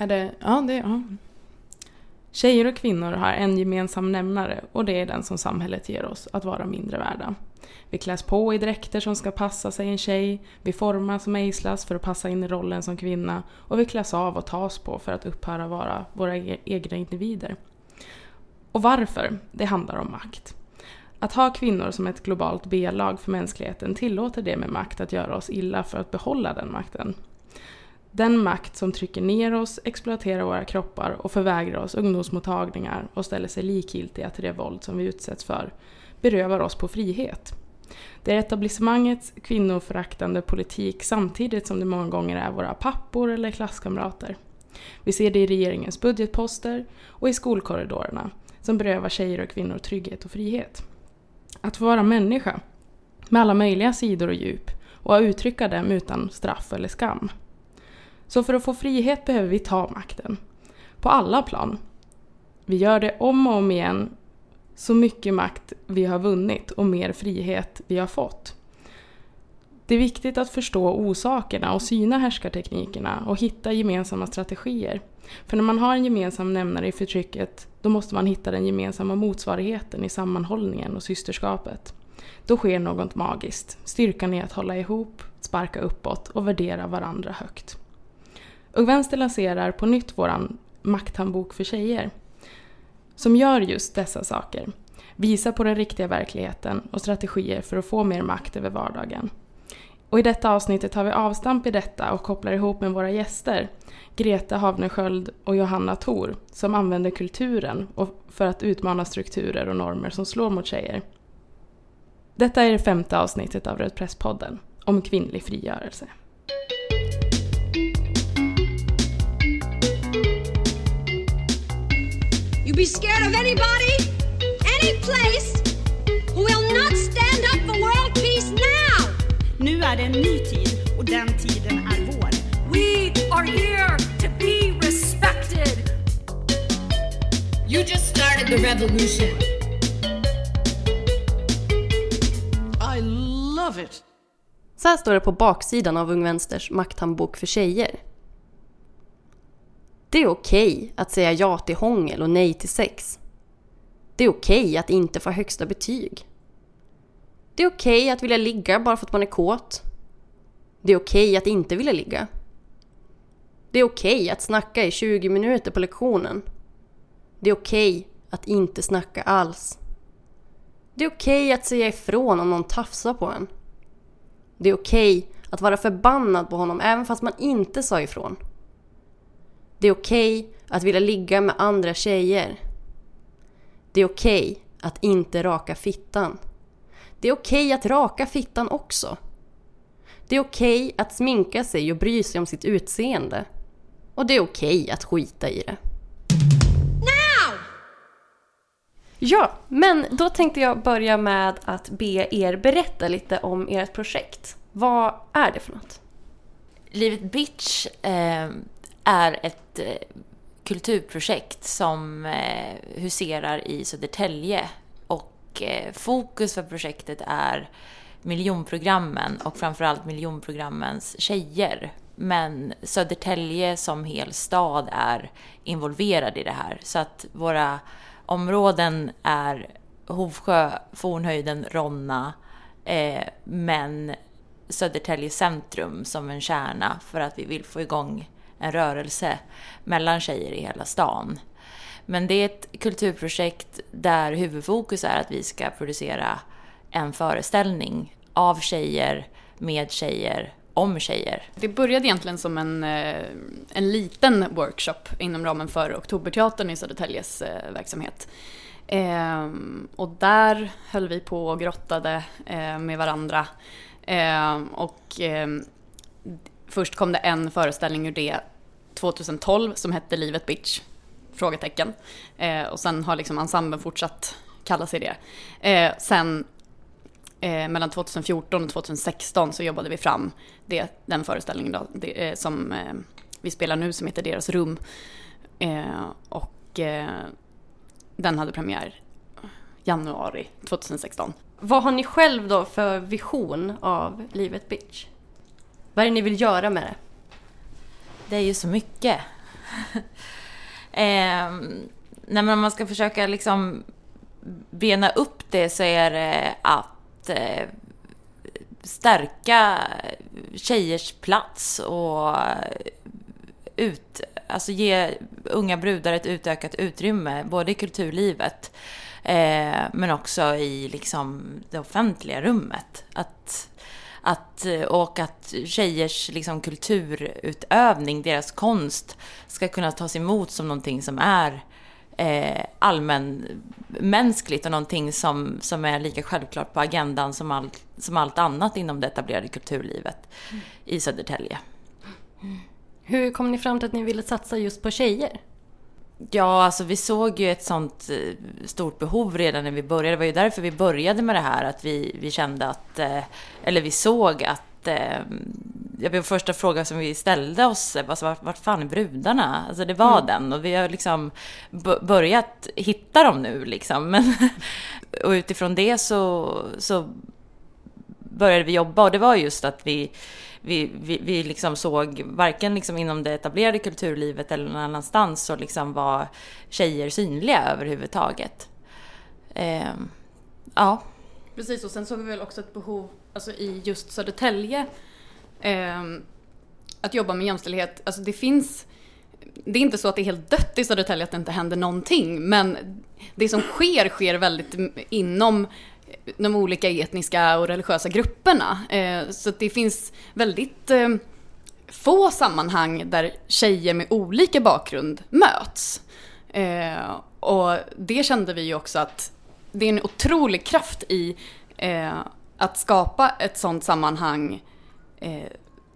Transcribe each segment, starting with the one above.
Är det, ja, det, ja. Tjejer och kvinnor har en gemensam nämnare och det är den som samhället ger oss, att vara mindre värda. Vi kläs på i dräkter som ska passa sig en tjej, vi formas och mejslas för att passa in i rollen som kvinna och vi kläs av och tas på för att upphöra vara våra e- egna individer. Och varför? Det handlar om makt. Att ha kvinnor som ett globalt B-lag för mänskligheten tillåter det med makt att göra oss illa för att behålla den makten. Den makt som trycker ner oss, exploaterar våra kroppar och förvägrar oss ungdomsmottagningar och ställer sig likgiltiga till det våld som vi utsätts för, berövar oss på frihet. Det är etablissemangets kvinnoföraktande politik samtidigt som det många gånger är våra pappor eller klasskamrater. Vi ser det i regeringens budgetposter och i skolkorridorerna som berövar tjejer och kvinnor trygghet och frihet. Att få vara människa, med alla möjliga sidor och djup, och att uttrycka dem utan straff eller skam. Så för att få frihet behöver vi ta makten. På alla plan. Vi gör det om och om igen, så mycket makt vi har vunnit och mer frihet vi har fått. Det är viktigt att förstå orsakerna och syna härskarteknikerna och hitta gemensamma strategier. För när man har en gemensam nämnare i förtrycket, då måste man hitta den gemensamma motsvarigheten i sammanhållningen och systerskapet. Då sker något magiskt. Styrkan i att hålla ihop, sparka uppåt och värdera varandra högt. Ung Vänster lanserar på nytt vår makthandbok för tjejer. Som gör just dessa saker. Visar på den riktiga verkligheten och strategier för att få mer makt över vardagen. Och i detta avsnittet tar vi avstamp i detta och kopplar ihop med våra gäster, Greta Havnesköld och Johanna Thor, som använder kulturen för att utmana strukturer och normer som slår mot tjejer. Detta är det femte avsnittet av Röd Press-podden om kvinnlig frigörelse. You be scared of anybody, any place who will not stand up for world peace now! Nu är det en ny tid och den tiden är vår. We are here to be respected. You just started the revolution. I love it. Så här står det på baksidan av Ung Vänsters makthandbok för tjejer. Det är okej okay att säga ja till hångel och nej till sex. Det är okej okay att inte få högsta betyg. Det är okej okay att vilja ligga bara för att man är kåt. Det är okej att inte vilja ligga. Det är okej att snacka i 20 minuter på lektionen. Det är okej att inte snacka alls. Det är okej att säga ifrån om någon tafsar på en. Det är okej att vara förbannad på honom även fast man inte sa ifrån. Det är okej okay att vilja ligga med andra tjejer. Det är okej okay att inte raka fittan. Det är okej okay att raka fittan också. Det är okej att sminka sig och bry sig om sitt utseende. Och det är okej att skita i det. Now! Ja, men då tänkte jag börja med att be er berätta lite om ert projekt. Vad är det för något? Livet Bitch eh, är ett eh, kulturprojekt som eh, huserar i Södertälje och eh, fokus för projektet är miljonprogrammen och framförallt miljonprogrammens tjejer. Men Södertälje som hel stad är involverad i det här så att våra områden är Hovsjö, Fornhöjden, Ronna eh, men Södertälje centrum som en kärna för att vi vill få igång en rörelse mellan tjejer i hela stan. Men det är ett kulturprojekt där huvudfokus är att vi ska producera en föreställning av tjejer, med tjejer, om tjejer. Det började egentligen som en, eh, en liten workshop inom ramen för Oktoberteatern i Södertäljes eh, verksamhet. Ehm, och där höll vi på och grottade eh, med varandra. Ehm, och ehm, Först kom det en föreställning ur det 2012 som hette Livet Bitch? Frågetecken. Eh, och sen har liksom ensemblen fortsatt kalla sig det. Eh, sen eh, mellan 2014 och 2016 så jobbade vi fram det, den föreställningen då, det, eh, som eh, vi spelar nu som heter Deras rum. Eh, och eh, den hade premiär januari 2016. Vad har ni själv då för vision av Livet Bitch? Vad är det ni vill göra med det? Det är ju så mycket. eh, nej, men om man ska försöka liksom bena upp det så är det att eh, stärka tjejers plats och ut, alltså ge unga brudar ett utökat utrymme, både i kulturlivet eh, men också i liksom det offentliga rummet. Att, att, och att tjejers liksom, kulturutövning, deras konst, ska kunna tas emot som någonting som är eh, allmänmänskligt och någonting som, som är lika självklart på agendan som allt, som allt annat inom det etablerade kulturlivet mm. i Södertälje. Hur kom ni fram till att ni ville satsa just på tjejer? Ja, alltså vi såg ju ett sånt eh, stort behov redan när vi började. Det var ju därför vi började med det här, att vi, vi kände att, eh, eller vi såg att eh, ja, första frågan som vi ställde oss alltså, vart, vart fan är brudarna? Alltså det var mm. den och vi har liksom börjat hitta dem nu liksom. Men, och utifrån det så, så började vi jobba och det var just att vi vi, vi, vi liksom såg, varken liksom inom det etablerade kulturlivet eller någon annanstans, så liksom var tjejer synliga överhuvudtaget. Eh, ja. Precis, och sen såg vi väl också ett behov alltså i just Södertälje eh, att jobba med jämställdhet. Alltså det finns det är inte så att det är helt dött i Södertälje att det inte händer någonting, men det som sker, sker väldigt inom de olika etniska och religiösa grupperna. Eh, så det finns väldigt eh, få sammanhang där tjejer med olika bakgrund möts. Eh, och det kände vi ju också att det är en otrolig kraft i att skapa ett sånt sammanhang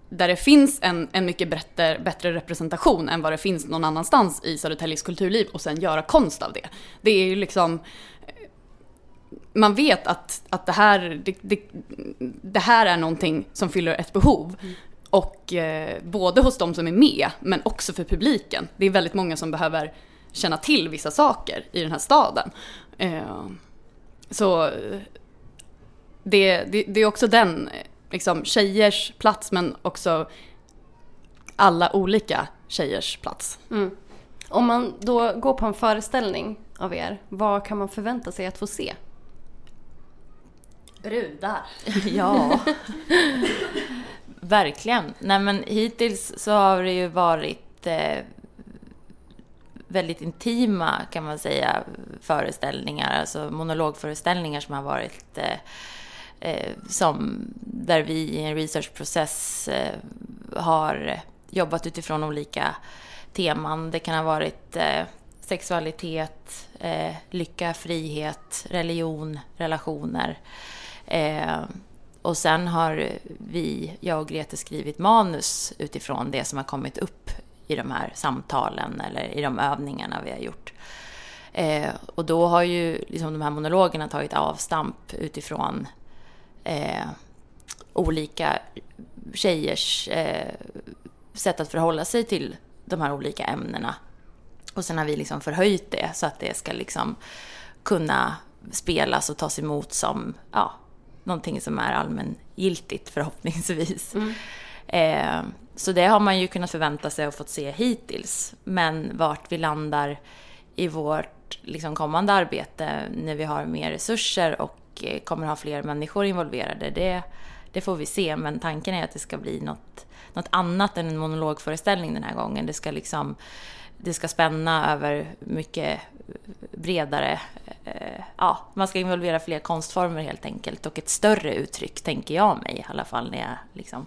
där det finns en, en mycket bättre, bättre representation än vad det finns någon annanstans i Södertäljes kulturliv och sen göra konst av det. Det är ju liksom man vet att, att det, här, det, det, det här är någonting som fyller ett behov. Mm. Och eh, både hos de som är med, men också för publiken. Det är väldigt många som behöver känna till vissa saker i den här staden. Eh, så det, det, det, är också den, liksom, tjejers plats men också alla olika tjejers plats. Mm. Om man då går på en föreställning av er, vad kan man förvänta sig att få se? Brudar. ja. Verkligen. Nej men hittills så har det ju varit eh, väldigt intima kan man säga föreställningar, alltså monologföreställningar som har varit eh, eh, som där vi i en researchprocess eh, har jobbat utifrån olika teman. Det kan ha varit eh, sexualitet, eh, lycka, frihet, religion, relationer. Eh, och sen har vi, jag och Grete, skrivit manus utifrån det som har kommit upp i de här samtalen eller i de övningarna vi har gjort. Eh, och då har ju liksom de här monologerna tagit avstamp utifrån eh, olika tjejers eh, sätt att förhålla sig till de här olika ämnena. Och sen har vi liksom förhöjt det så att det ska liksom kunna spelas och tas emot som ja, någonting som är allmängiltigt förhoppningsvis. Mm. Eh, så det har man ju kunnat förvänta sig och fått se hittills. Men vart vi landar i vårt liksom, kommande arbete när vi har mer resurser och eh, kommer ha fler människor involverade, det, det får vi se. Men tanken är att det ska bli något, något annat än en monologföreställning den här gången. Det ska liksom det ska spänna över mycket bredare, eh, ja, man ska involvera fler konstformer helt enkelt och ett större uttryck tänker jag mig i alla fall när jag liksom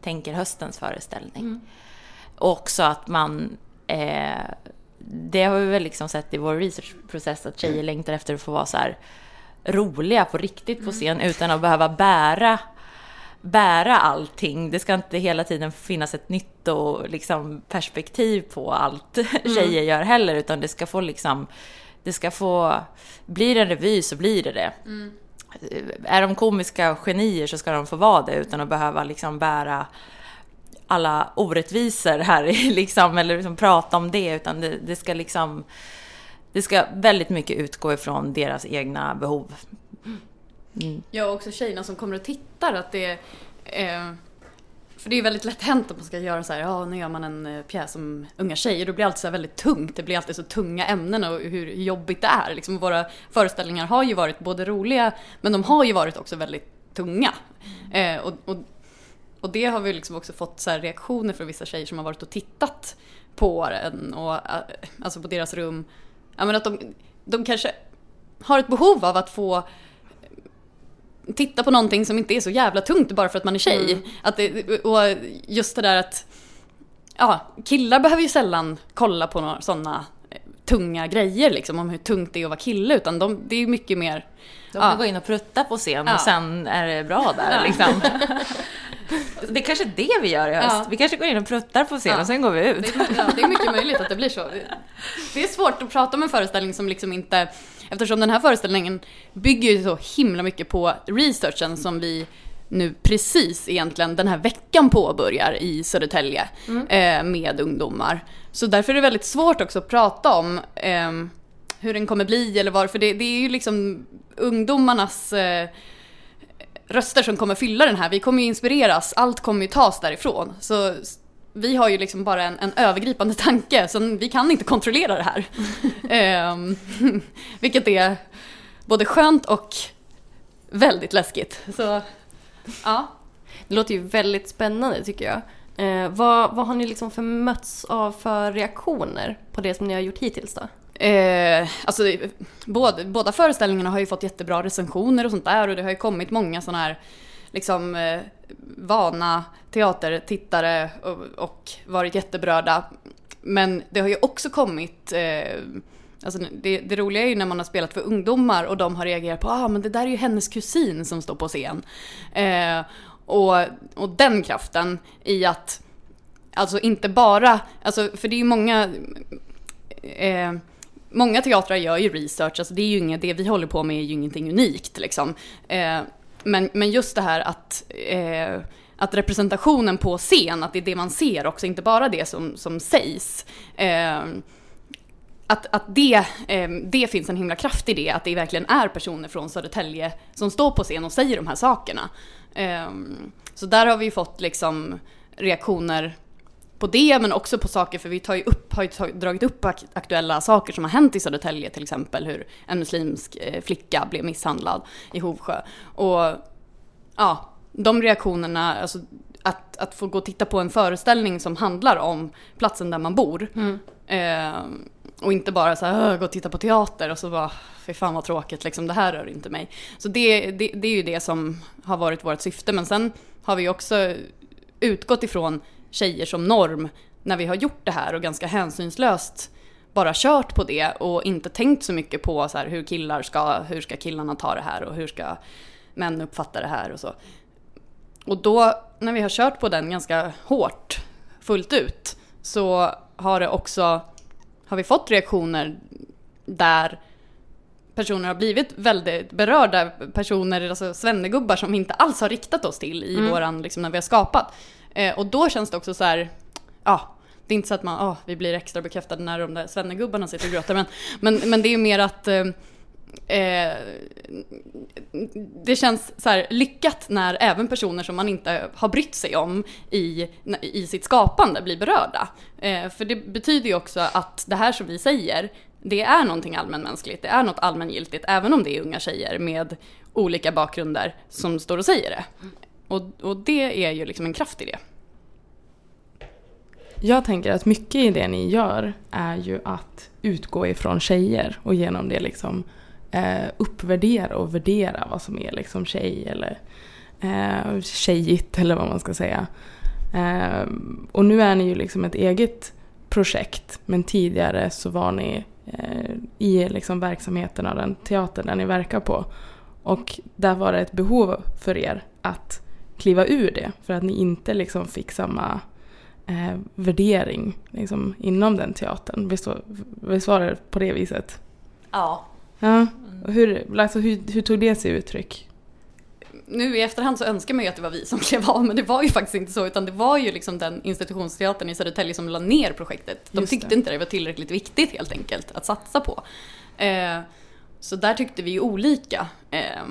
tänker höstens föreställning. Mm. Och också att man, eh, det har vi väl liksom sett i vår researchprocess att tjejer längtar efter att få vara så roliga på riktigt på mm. scen mm. utan att behöva bära bära allting. Det ska inte hela tiden finnas ett nytt och liksom perspektiv på allt mm. tjejer gör heller, utan det ska få liksom, det ska få, blir det en revy så blir det det. Mm. Är de komiska genier så ska de få vara det utan att behöva liksom bära alla orättvisor här, liksom, eller liksom prata om det, utan det, det ska liksom, det ska väldigt mycket utgå ifrån deras egna behov. Mm. Ja, och också tjejerna som kommer och tittar, att det eh, För det är väldigt lätt hänt att man ska göra så här, ja nu gör man en eh, pjäs om unga tjejer, då blir det alltid så väldigt tungt. Det blir alltid så tunga ämnen och hur jobbigt det är. Liksom våra föreställningar har ju varit både roliga, men de har ju varit också väldigt tunga. Eh, och, och, och det har vi liksom också fått så här reaktioner från vissa tjejer som har varit och tittat på den och eh, alltså på deras rum. Ja men att de, de kanske har ett behov av att få titta på någonting som inte är så jävla tungt bara för att man är tjej. Mm. Att det, och just det där att ja, killar behöver ju sällan kolla på några sådana tunga grejer liksom om hur tungt det är att vara kille utan de, det är mycket mer De kan Ja. gå in och prutta på scen Ja. och sen är det bra där liksom. Det är kanske det vi gör i höst. Ja. Vi kanske går in och pruttar på scen Ja. och sen går vi ut. Det är, ja, det är mycket möjligt att det blir så. Det är svårt att prata om en föreställning som liksom inte... Eftersom den här föreställningen bygger ju så himla mycket på researchen som vi nu precis egentligen den här veckan påbörjar i Södertälje eh, med ungdomar. Så därför är det väldigt svårt också att prata om ehm, hur den kommer bli eller varför. Det, det är ju liksom ungdomarnas eh, röster som kommer fylla den här. Vi kommer ju inspireras, allt kommer ju tas därifrån. Så vi har ju liksom bara en, en övergripande tanke, så vi kan inte kontrollera det här. Ehm, vilket är både skönt och väldigt läskigt. Så, ja. Det låter ju väldigt spännande tycker jag. Eh, vad, vad har ni liksom för mötts av för reaktioner på det som ni har gjort hittills då? Eh, alltså, båda, båda föreställningarna har ju fått jättebra recensioner och sånt där och det har ju kommit många sådana här liksom eh, vana teatertittare och, och varit jätteberörda. Men det har ju också kommit eh, Alltså det, det roliga är ju när man har spelat för ungdomar och de har reagerat på ah, men det där är ju hennes kusin som står på scen. Eh, och, och den kraften i att, alltså inte bara, alltså för det är ju många, eh, många teatrar gör ju research, alltså det är ju inget, det vi håller på med är ju ingenting unikt liksom. Eh, men, men just det här att, eh, att representationen på scen, att det är det man ser också, inte bara det som, som sägs. Eh, att, att det, eh, det finns en himla kraft i det, att det verkligen är personer från Södertälje som står på scen och säger de här sakerna. Eh, så där har vi fått liksom reaktioner på det, men också på saker, för vi tar ju upp, har ju dragit upp ak aktuella saker som har hänt i Södertälje, till exempel hur en muslimsk eh, flicka blev misshandlad i Hovsjö. Och ja, de reaktionerna, alltså att, att få gå och titta på en föreställning som handlar om platsen där man bor. Eh, och inte bara så här, "Åh, gå och titta på teater och så bara, fy fan vad tråkigt, liksom, det här rör inte mig. Så det, det, det är ju det som har varit vårt syfte. Men sen har vi också utgått ifrån tjejer som norm när vi har gjort det här och ganska hänsynslöst bara kört på det och inte tänkt så mycket på så här, hur killar ska, hur ska killarna ta det här och hur ska män uppfatta det här och så. Och då när vi har kört på den ganska hårt, fullt ut, så har det också, har vi fått reaktioner där personer har blivit väldigt berörda, personer, alltså svennegubbar som vi inte alls har riktat oss till i våran, liksom när vi har skapat. Eh, och då känns det också så här, ja, det är inte så att man, oh, vi blir extra bekräftade när de där svennegubbarna sitter och gråter, men, men, men det är mer att eh, eh, det känns så här lyckat när även personer som man inte har brytt sig om i, i sitt skapande blir berörda. Eh, för det betyder ju också att det här som vi säger, det är någonting allmänmänskligt, det är något allmängiltigt, även om det är unga tjejer med olika bakgrunder som står och säger det. Och, och det är ju liksom en kraft i det. Jag tänker att mycket i det ni gör är ju att utgå ifrån tjejer och genom det liksom eh, uppvärdera och värdera vad som är liksom tjej eller eh, tjejigt eller vad man ska säga. Eh, och nu är ni ju liksom ett eget projekt men tidigare så var ni eh, i liksom verksamheten av den teatern där ni verkar på. Och där var det ett behov för er att kliva ur det för att ni inte liksom fick samma eh, värdering liksom, inom den teatern. Visst var, visst var det på det viset? Ja. Ja. Och hur, alltså, hur, hur tog det sig uttryck? nu i efterhand så önskar man ju att det var vi som klev av, men det var ju faktiskt inte så, utan det var ju liksom den institutionsteatern i Södertälje som la ner projektet. De Just tyckte det. inte det var tillräckligt viktigt helt enkelt att satsa på. Eh, så där tyckte vi ju olika. Eh,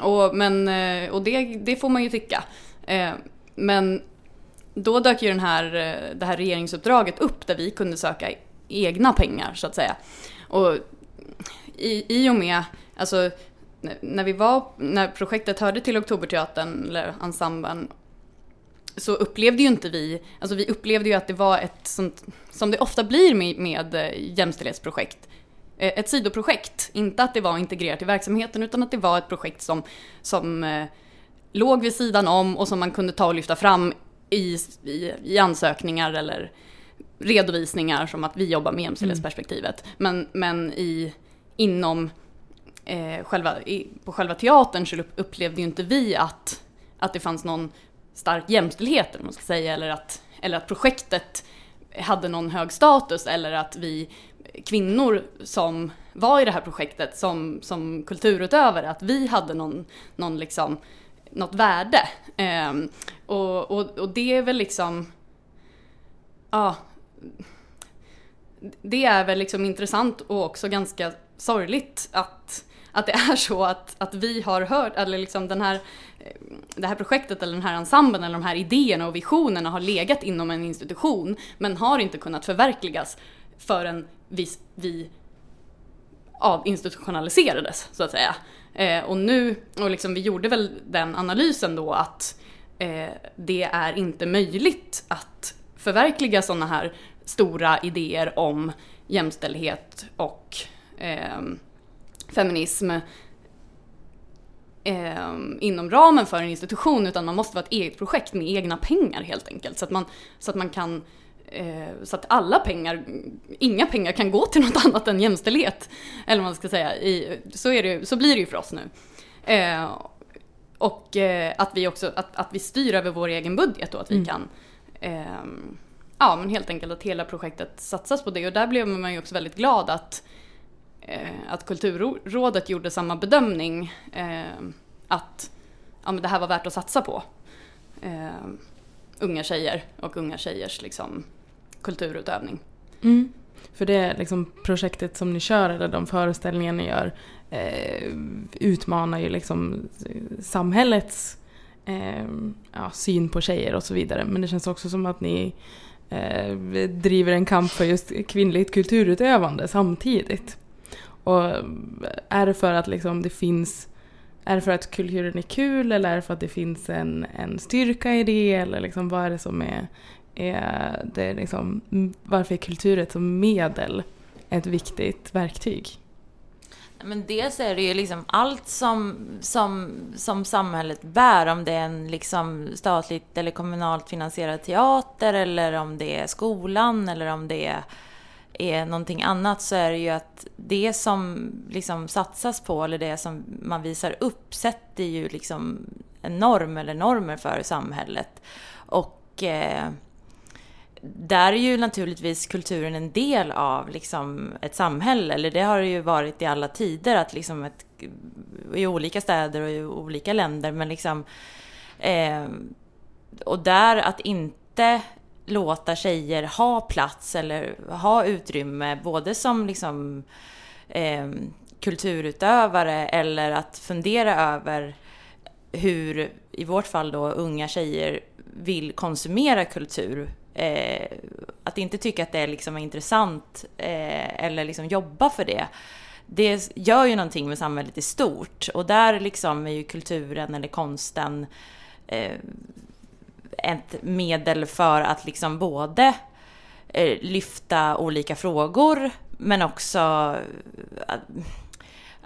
och men, eh, och det, det får man ju tycka. Eh, men då dök ju den här, eh, det här regeringsuppdraget upp där vi kunde söka egna pengar så att säga. Och i, i och med, alltså när vi var, när projektet hörde till Oktoberteatern eller ensemblen så upplevde ju inte vi, alltså vi upplevde ju att det var ett sånt, som det ofta blir med, med jämställdhetsprojekt, eh, ett sidoprojekt. Inte att det var integrerat i verksamheten utan att det var ett projekt som, som eh, låg vid sidan om och som man kunde ta och lyfta fram i, i, i ansökningar eller redovisningar som att vi jobbar med jämställdhetsperspektivet. Mm. Men, men i, inom eh, själva, i, på själva teatern så upplevde ju inte vi att, att det fanns någon stark jämställdhet eller man ska säga, eller att, eller att projektet hade någon hög status eller att vi kvinnor som var i det här projektet som, som kulturutövare, att vi hade någon, någon liksom, något värde. Um, och, och, och det är väl liksom, ja, det är väl liksom intressant och också ganska sorgligt att, att det är så att, att vi har hört, eller liksom den här, det här projektet eller den här ensemblen eller de här idéerna och visionerna har legat inom en institution men har inte kunnat förverkligas förrän vi, vi avinstitutionaliserades så att säga. Eh, och nu, och liksom vi gjorde väl den analysen då att eh, det är inte möjligt att förverkliga sådana här stora idéer om jämställdhet och eh, feminism eh, inom ramen för en institution utan man måste vara ett eget projekt med egna pengar helt enkelt. Så att man, så att man kan eh, så att alla pengar, inga pengar kan gå till något annat än jämställdhet. Eller vad man ska säga, I, så, är det, så blir det ju för oss nu. Eh, och eh, att vi också, att, att vi styr över vår egen budget och att vi mm. kan ja men helt enkelt att hela projektet satsas på det och där blev man ju också väldigt glad att eh, att Kulturrådet gjorde samma bedömning eh, att ja, men det här var värt att satsa på. Eh, unga tjejer och unga tjejers liksom, kulturutövning. Mm. För det liksom projektet som ni kör, eller de föreställningar ni gör, eh, utmanar ju liksom samhällets eh, ja, syn på tjejer och så vidare. Men det känns också som att ni eh, driver en kamp för just kvinnligt kulturutövande samtidigt. Och är det för att liksom det finns är det för att kulturen är kul eller är det för att det finns en, en styrka i det? Eller liksom, vad är det som är, är det liksom, varför är kulturen som medel ett viktigt verktyg? Men dels är det ju liksom allt som, som, som samhället bär, om det är en liksom statligt eller kommunalt finansierad teater eller om det är skolan eller om det är är någonting annat så är det ju att det som liksom satsas på eller det som man visar upp sätter ju liksom en norm eller normer för samhället. Och eh, där är ju naturligtvis kulturen en del av liksom ett samhälle, eller det har det ju varit i alla tider, att liksom ett, i olika städer och i olika länder, men liksom... Eh, och där att inte låta tjejer ha plats eller ha utrymme, både som liksom eh, kulturutövare eller att fundera över hur, i vårt fall då, unga tjejer vill konsumera kultur. Eh, att inte tycka att det är liksom intressant eh, eller liksom jobba för det. Det gör ju någonting med samhället i stort och där liksom är ju kulturen eller konsten eh, ett medel för att liksom både eh, lyfta olika frågor men också eh,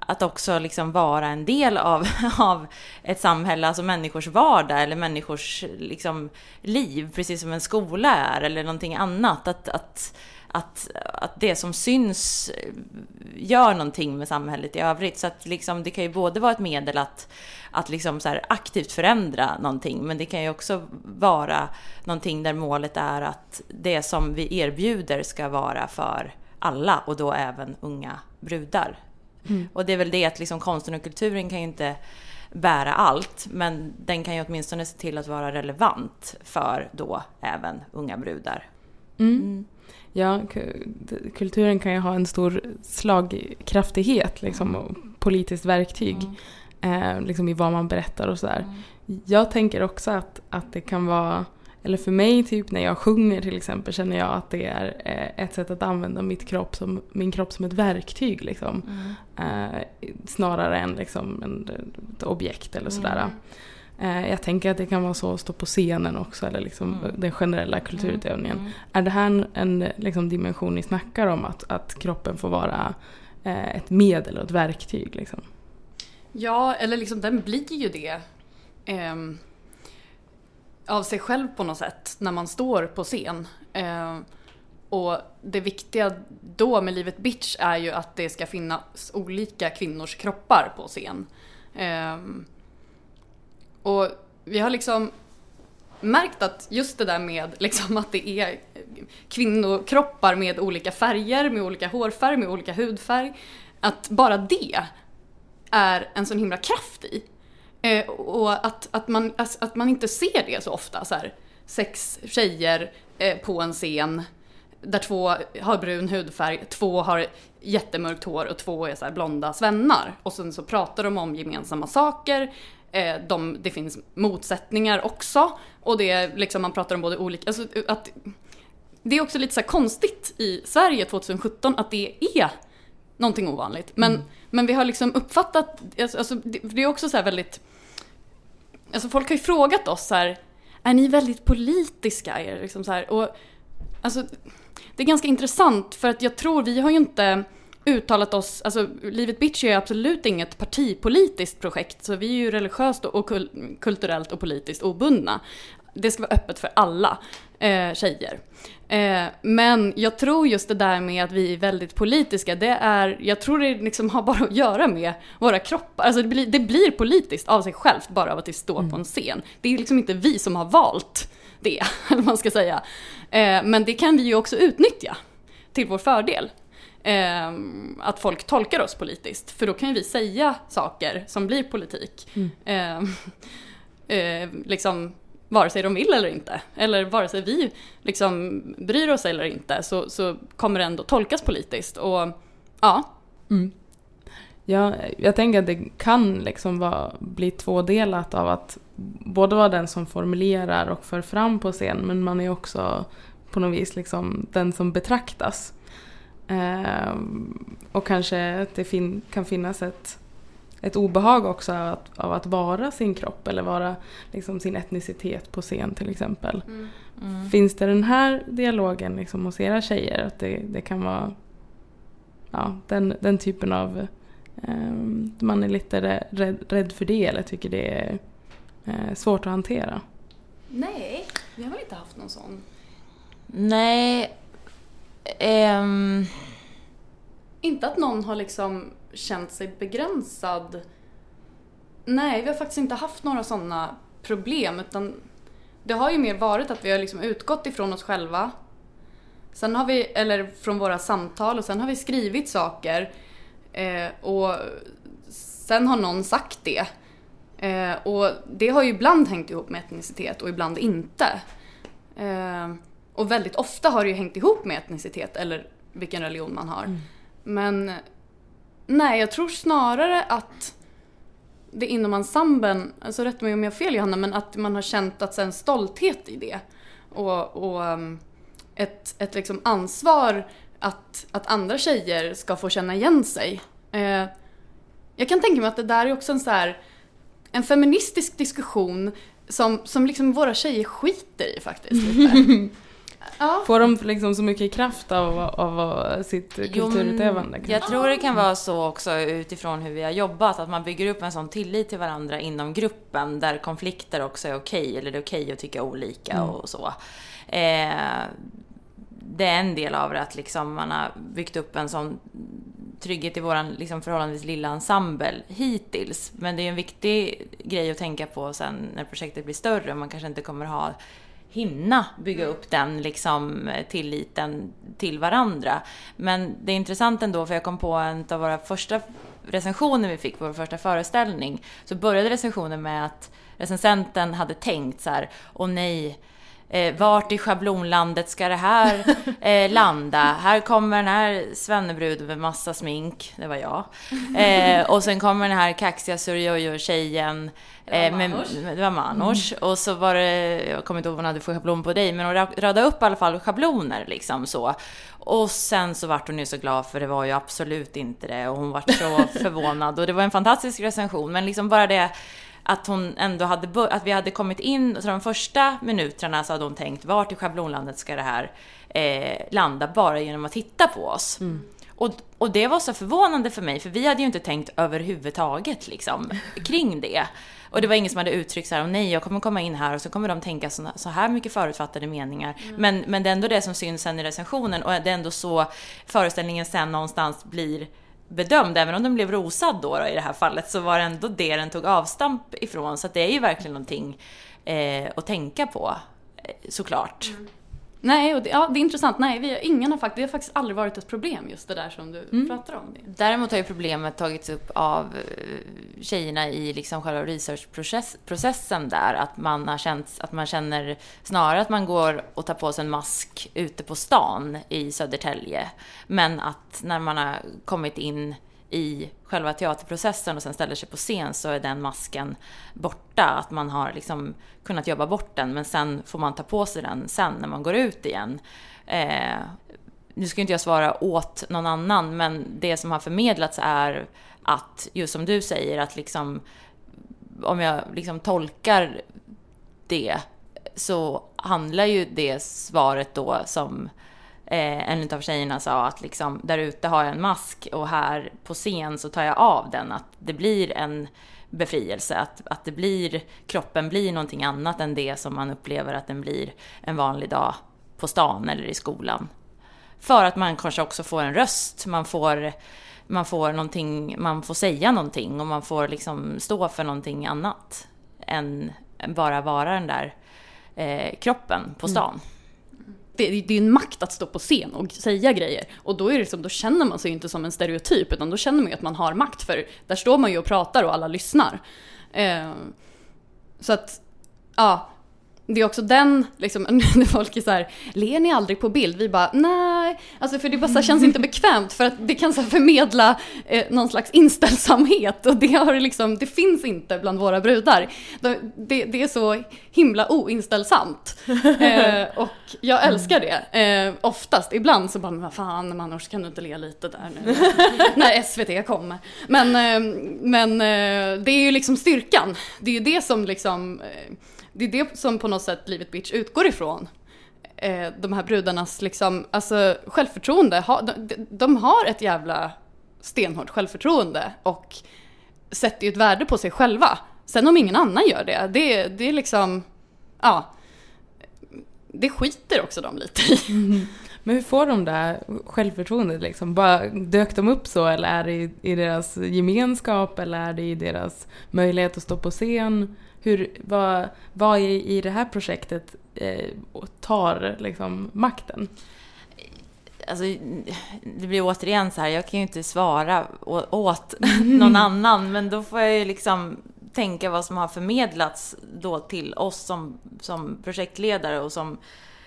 att, också liksom vara en del av, av ett samhälle, alltså människors vardag eller människors liksom liv, precis som en skola är eller någonting annat. Att, att, att, att det som syns eh, gör någonting med samhället i övrigt. Så att liksom, det kan ju både vara ett medel att, att liksom så aktivt förändra någonting, men det kan ju också vara någonting där målet är att det som vi erbjuder ska vara för alla och då även unga brudar. Mm. Och det är väl det att liksom konsten och kulturen kan ju inte bära allt, men den kan ju åtminstone se till att vara relevant för då även unga brudar. Mm. Mm. Ja, kulturen kan ju ha en stor slagkraftighet liksom, och politiskt verktyg mm. eh, liksom i vad man berättar och sådär. Mm. Jag tänker också att, att det kan vara eller för mig typ när jag sjunger till exempel känner jag att det är eh, ett sätt att använda mitt kropp som, min kropp som ett verktyg liksom. Eh, snarare än liksom en, ett objekt eller sådär. Eh, jag tänker att det kan vara så att stå på scenen också eller liksom den generella kulturutövningen. Är det här en, en liksom dimension ni snackar om att, att kroppen får vara eh, ett medel och ett verktyg liksom? Ja, eller liksom den blir ju det. ehm, av sig själv på något sätt när man står på scen. Eh, och det viktiga då med Livet Bitch är ju att det ska finnas olika kvinnors kroppar på scen. Eh, och vi har liksom märkt att just det där med liksom att det är kvinnokroppar med olika färger, med olika hårfärg, med olika hudfärg. Att bara det är en sån himla kraft i. Eh, och att, att, man, att, man inte ser det så ofta. Så här, sex tjejer eh, på en scen där två har brun hudfärg, två har jättemörkt hår och två är så här blonda svennar. Och sen så pratar de om gemensamma saker. Eh, de, det finns motsättningar också. Och det är liksom, man pratar om både olika... Alltså, att, det är också lite så här konstigt i Sverige 2017 att det är någonting ovanligt. Men, mm men vi har liksom uppfattat, alltså, alltså det, är också så här väldigt... Alltså folk har ju frågat oss så här, är ni väldigt politiska? Är det liksom så här, och, alltså, det är ganska intressant för att jag tror, vi har ju inte uttalat oss, alltså Livet Bitch är absolut inget partipolitiskt projekt, så vi är ju religiöst och kul- kulturellt och politiskt obundna. Det ska vara öppet för alla eh, tjejer. Eh, men jag tror just det där med att vi är väldigt politiska, det är, jag tror det liksom har bara att göra med våra kroppar. Alltså det blir, det blir politiskt av sig självt bara av att vi står på en scen. Det är liksom inte vi som har valt det, eller man ska säga. Eh, men det kan vi ju också utnyttja till vår fördel. Eh, att folk tolkar oss politiskt, för då kan ju vi säga saker som blir politik. Eh, eh, liksom vare sig de vill eller inte, eller vare sig vi liksom bryr oss eller inte, så, så kommer det ändå tolkas politiskt. Och ja, mm. Ja, jag tänker att det kan liksom vara, bli tvådelat av att både vara den som formulerar och för fram på scen men man är också på något vis liksom den som betraktas. Eh, och kanske att det fin- kan finnas ett, ett obehag också av att, av att vara sin kropp eller vara liksom sin etnicitet på scen till exempel. Finns det den här dialogen liksom hos era tjejer? Att det, det kan vara ja, den, den typen av Ehm, man är lite rä- rädd, rädd för det eller tycker det är eh, svårt att hantera. nej, vi har väl inte haft någon sån. Nej. ehm, Inte att någon har liksom känt sig begränsad. Nej, vi har faktiskt inte haft några sådana problem utan det har ju mer varit att vi har liksom utgått ifrån oss själva. Sen har vi, eller från våra samtal och sen har vi skrivit saker eh, och sen har någon sagt det. Eh, och det har ju ibland hängt ihop med etnicitet och ibland inte. Eh, och väldigt ofta har det ju hängt ihop med etnicitet eller vilken religion man har. Men nej, jag tror snarare att det inom ensemblen, alltså rätta mig om jag har fel Johanna, men att man har känt att en stolthet i det. Och, och um, ett, ett liksom ansvar att, att andra tjejer ska få känna igen sig. Eh, jag kan tänka mig att det där är också en så här, en feministisk diskussion som, som liksom våra tjejer skiter i faktiskt. Lite. ja. Får de liksom så mycket kraft av, av, sitt kulturutövande? Jag tror det kan vara så också utifrån hur vi har jobbat, att man bygger upp en sån tillit till varandra inom gruppen där konflikter också är okej, eller det är okej att tycka olika och så. Eh, det är en del av det, att liksom man har byggt upp en sån trygghet i våran liksom förhållandevis lilla ensemble hittills. Men det är en viktig grej att tänka på sen när projektet blir större. Man kanske inte kommer ha hinna bygga upp den liksom, eh, tilliten till varandra. Men det är intressant ändå, för jag kom på en av våra första recensioner vi fick på vår första föreställning. Så började recensionen med att recensenten hade tänkt så här, åh nej, Eh, vart i schablonlandet ska det här eh, landa? Här kommer den här svennebruden med massa smink, det var jag. Eh, och sen kommer den här kaxiga surjojo-tjejen. Eh, med, det var Manors. Och så var det, jag kommer inte ihåg vad hon hade för schablon på dig, men hon ra- radade upp i alla fall schabloner liksom så. Och sen så vart hon ju så glad för det var ju absolut inte det och hon vart så förvånad och det var en fantastisk recension men liksom bara det att hon ändå hade, att vi hade kommit in, så de första minuterna så hade hon tänkt vart i schablonlandet ska det här eh, landa bara genom att titta på oss. Och, och det var så förvånande för mig, för vi hade ju inte tänkt överhuvudtaget liksom, kring det. Och det var ingen som hade uttryckt så här, "Åh nej jag kommer komma in här och så kommer de tänka så, så här mycket förutfattade meningar. Men, men det är ändå det som syns sen i recensionen och det är ändå så föreställningen sen någonstans blir bedömd, även om den blev rosad då, då i det här fallet, så var det ändå det den tog avstamp ifrån. Så att det är ju verkligen någonting eh, att tänka på, eh, såklart. såklart. Nej, och det, ja, det är intressant. Nej, vi ingen har, det har faktiskt aldrig varit ett problem just det där som du Mm. pratar om. Däremot har ju problemet tagits upp av eh, tjejerna i liksom själva researchprocessen där, att man har känt att man känner snarare att man går och tar på sig en mask ute på stan i Södertälje, men att när man har kommit in i själva teaterprocessen och sen ställer sig på scen så är den masken borta. Att man har liksom kunnat jobba bort den men sen får man ta på sig den sen när man går ut igen. Eh, nu ska inte jag svara åt någon annan, men det som har förmedlats är att, just som du säger, att liksom om jag liksom tolkar det så handlar ju det svaret då som eh, en av tjejerna sa att liksom där ute har jag en mask och här på scen så tar jag av den. Att det blir en befrielse, att, att det blir, kroppen blir någonting annat än det som man upplever att den blir en vanlig dag på stan eller i skolan. För att man kanske också får en röst, man får, man får någonting, man får säga någonting och man får liksom stå för någonting annat än bara vara den där eh, kroppen på stan. Det, det är en makt att stå på scen och säga grejer. Och då, är det liksom, då känner man sig ju inte som en stereotyp, utan då känner man ju att man har makt. För där står man ju och pratar och alla lyssnar. Eh, så att, ja. Det är också den, liksom, när folk är så här, ler ni aldrig på bild? Vi bara, nej, alltså för det bara så här, känns inte bekvämt för att det kan så här, förmedla eh, någon slags inställsamhet och det, har liksom, det finns inte bland våra brudar. Det, det, det är så himla oinställsamt. Eh, och jag älskar det. Eh, oftast, ibland så bara, men vad fan Manors kan du inte le lite där nu? när SVT kommer. Men, eh, men eh, det är ju liksom styrkan. Det är ju det som liksom eh, det är det som på något sätt Livet Bitch utgår ifrån. Eh, de här brudarnas liksom, alltså självförtroende, ha, de, de har ett jävla stenhårt självförtroende och sätter ju ett värde på sig själva. Sen om ingen annan gör det, det, det är liksom, ja. Det skiter också de lite i. Mm. Men hur får de det här självförtroendet liksom? Bara dök de upp så eller är det i, i deras gemenskap eller är det i deras möjlighet att stå på scen? Hur, vad, vad i, i det här projektet eh, tar liksom makten? Alltså, det blir återigen så här, jag kan ju inte svara åt någon annan, men då får jag ju liksom tänka vad som har förmedlats då till oss som, som projektledare och som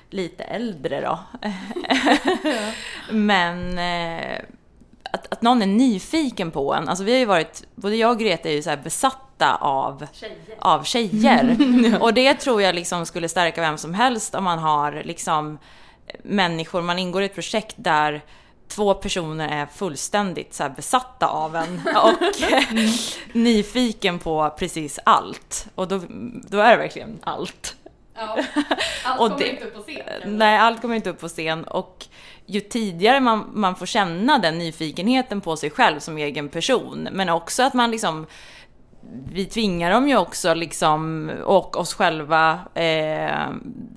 lite äldre då. Men eh, att, att någon är nyfiken på en. Alltså vi har ju varit, både jag och Greta är ju så här besatta av tjejer. Av tjejer. Och det tror jag liksom skulle stärka vem som helst om man har liksom människor, man ingår i ett projekt där två personer är fullständigt så här besatta av en och nyfiken på precis allt. Och då, då är det verkligen allt. Ja, allt kommer det- inte upp på scen. Nej, allt kommer inte upp på scen och ju tidigare man, man får känna den nyfikenheten på sig själv som egen person, men också att man liksom vi tvingar dem ju också liksom, och oss själva, eh,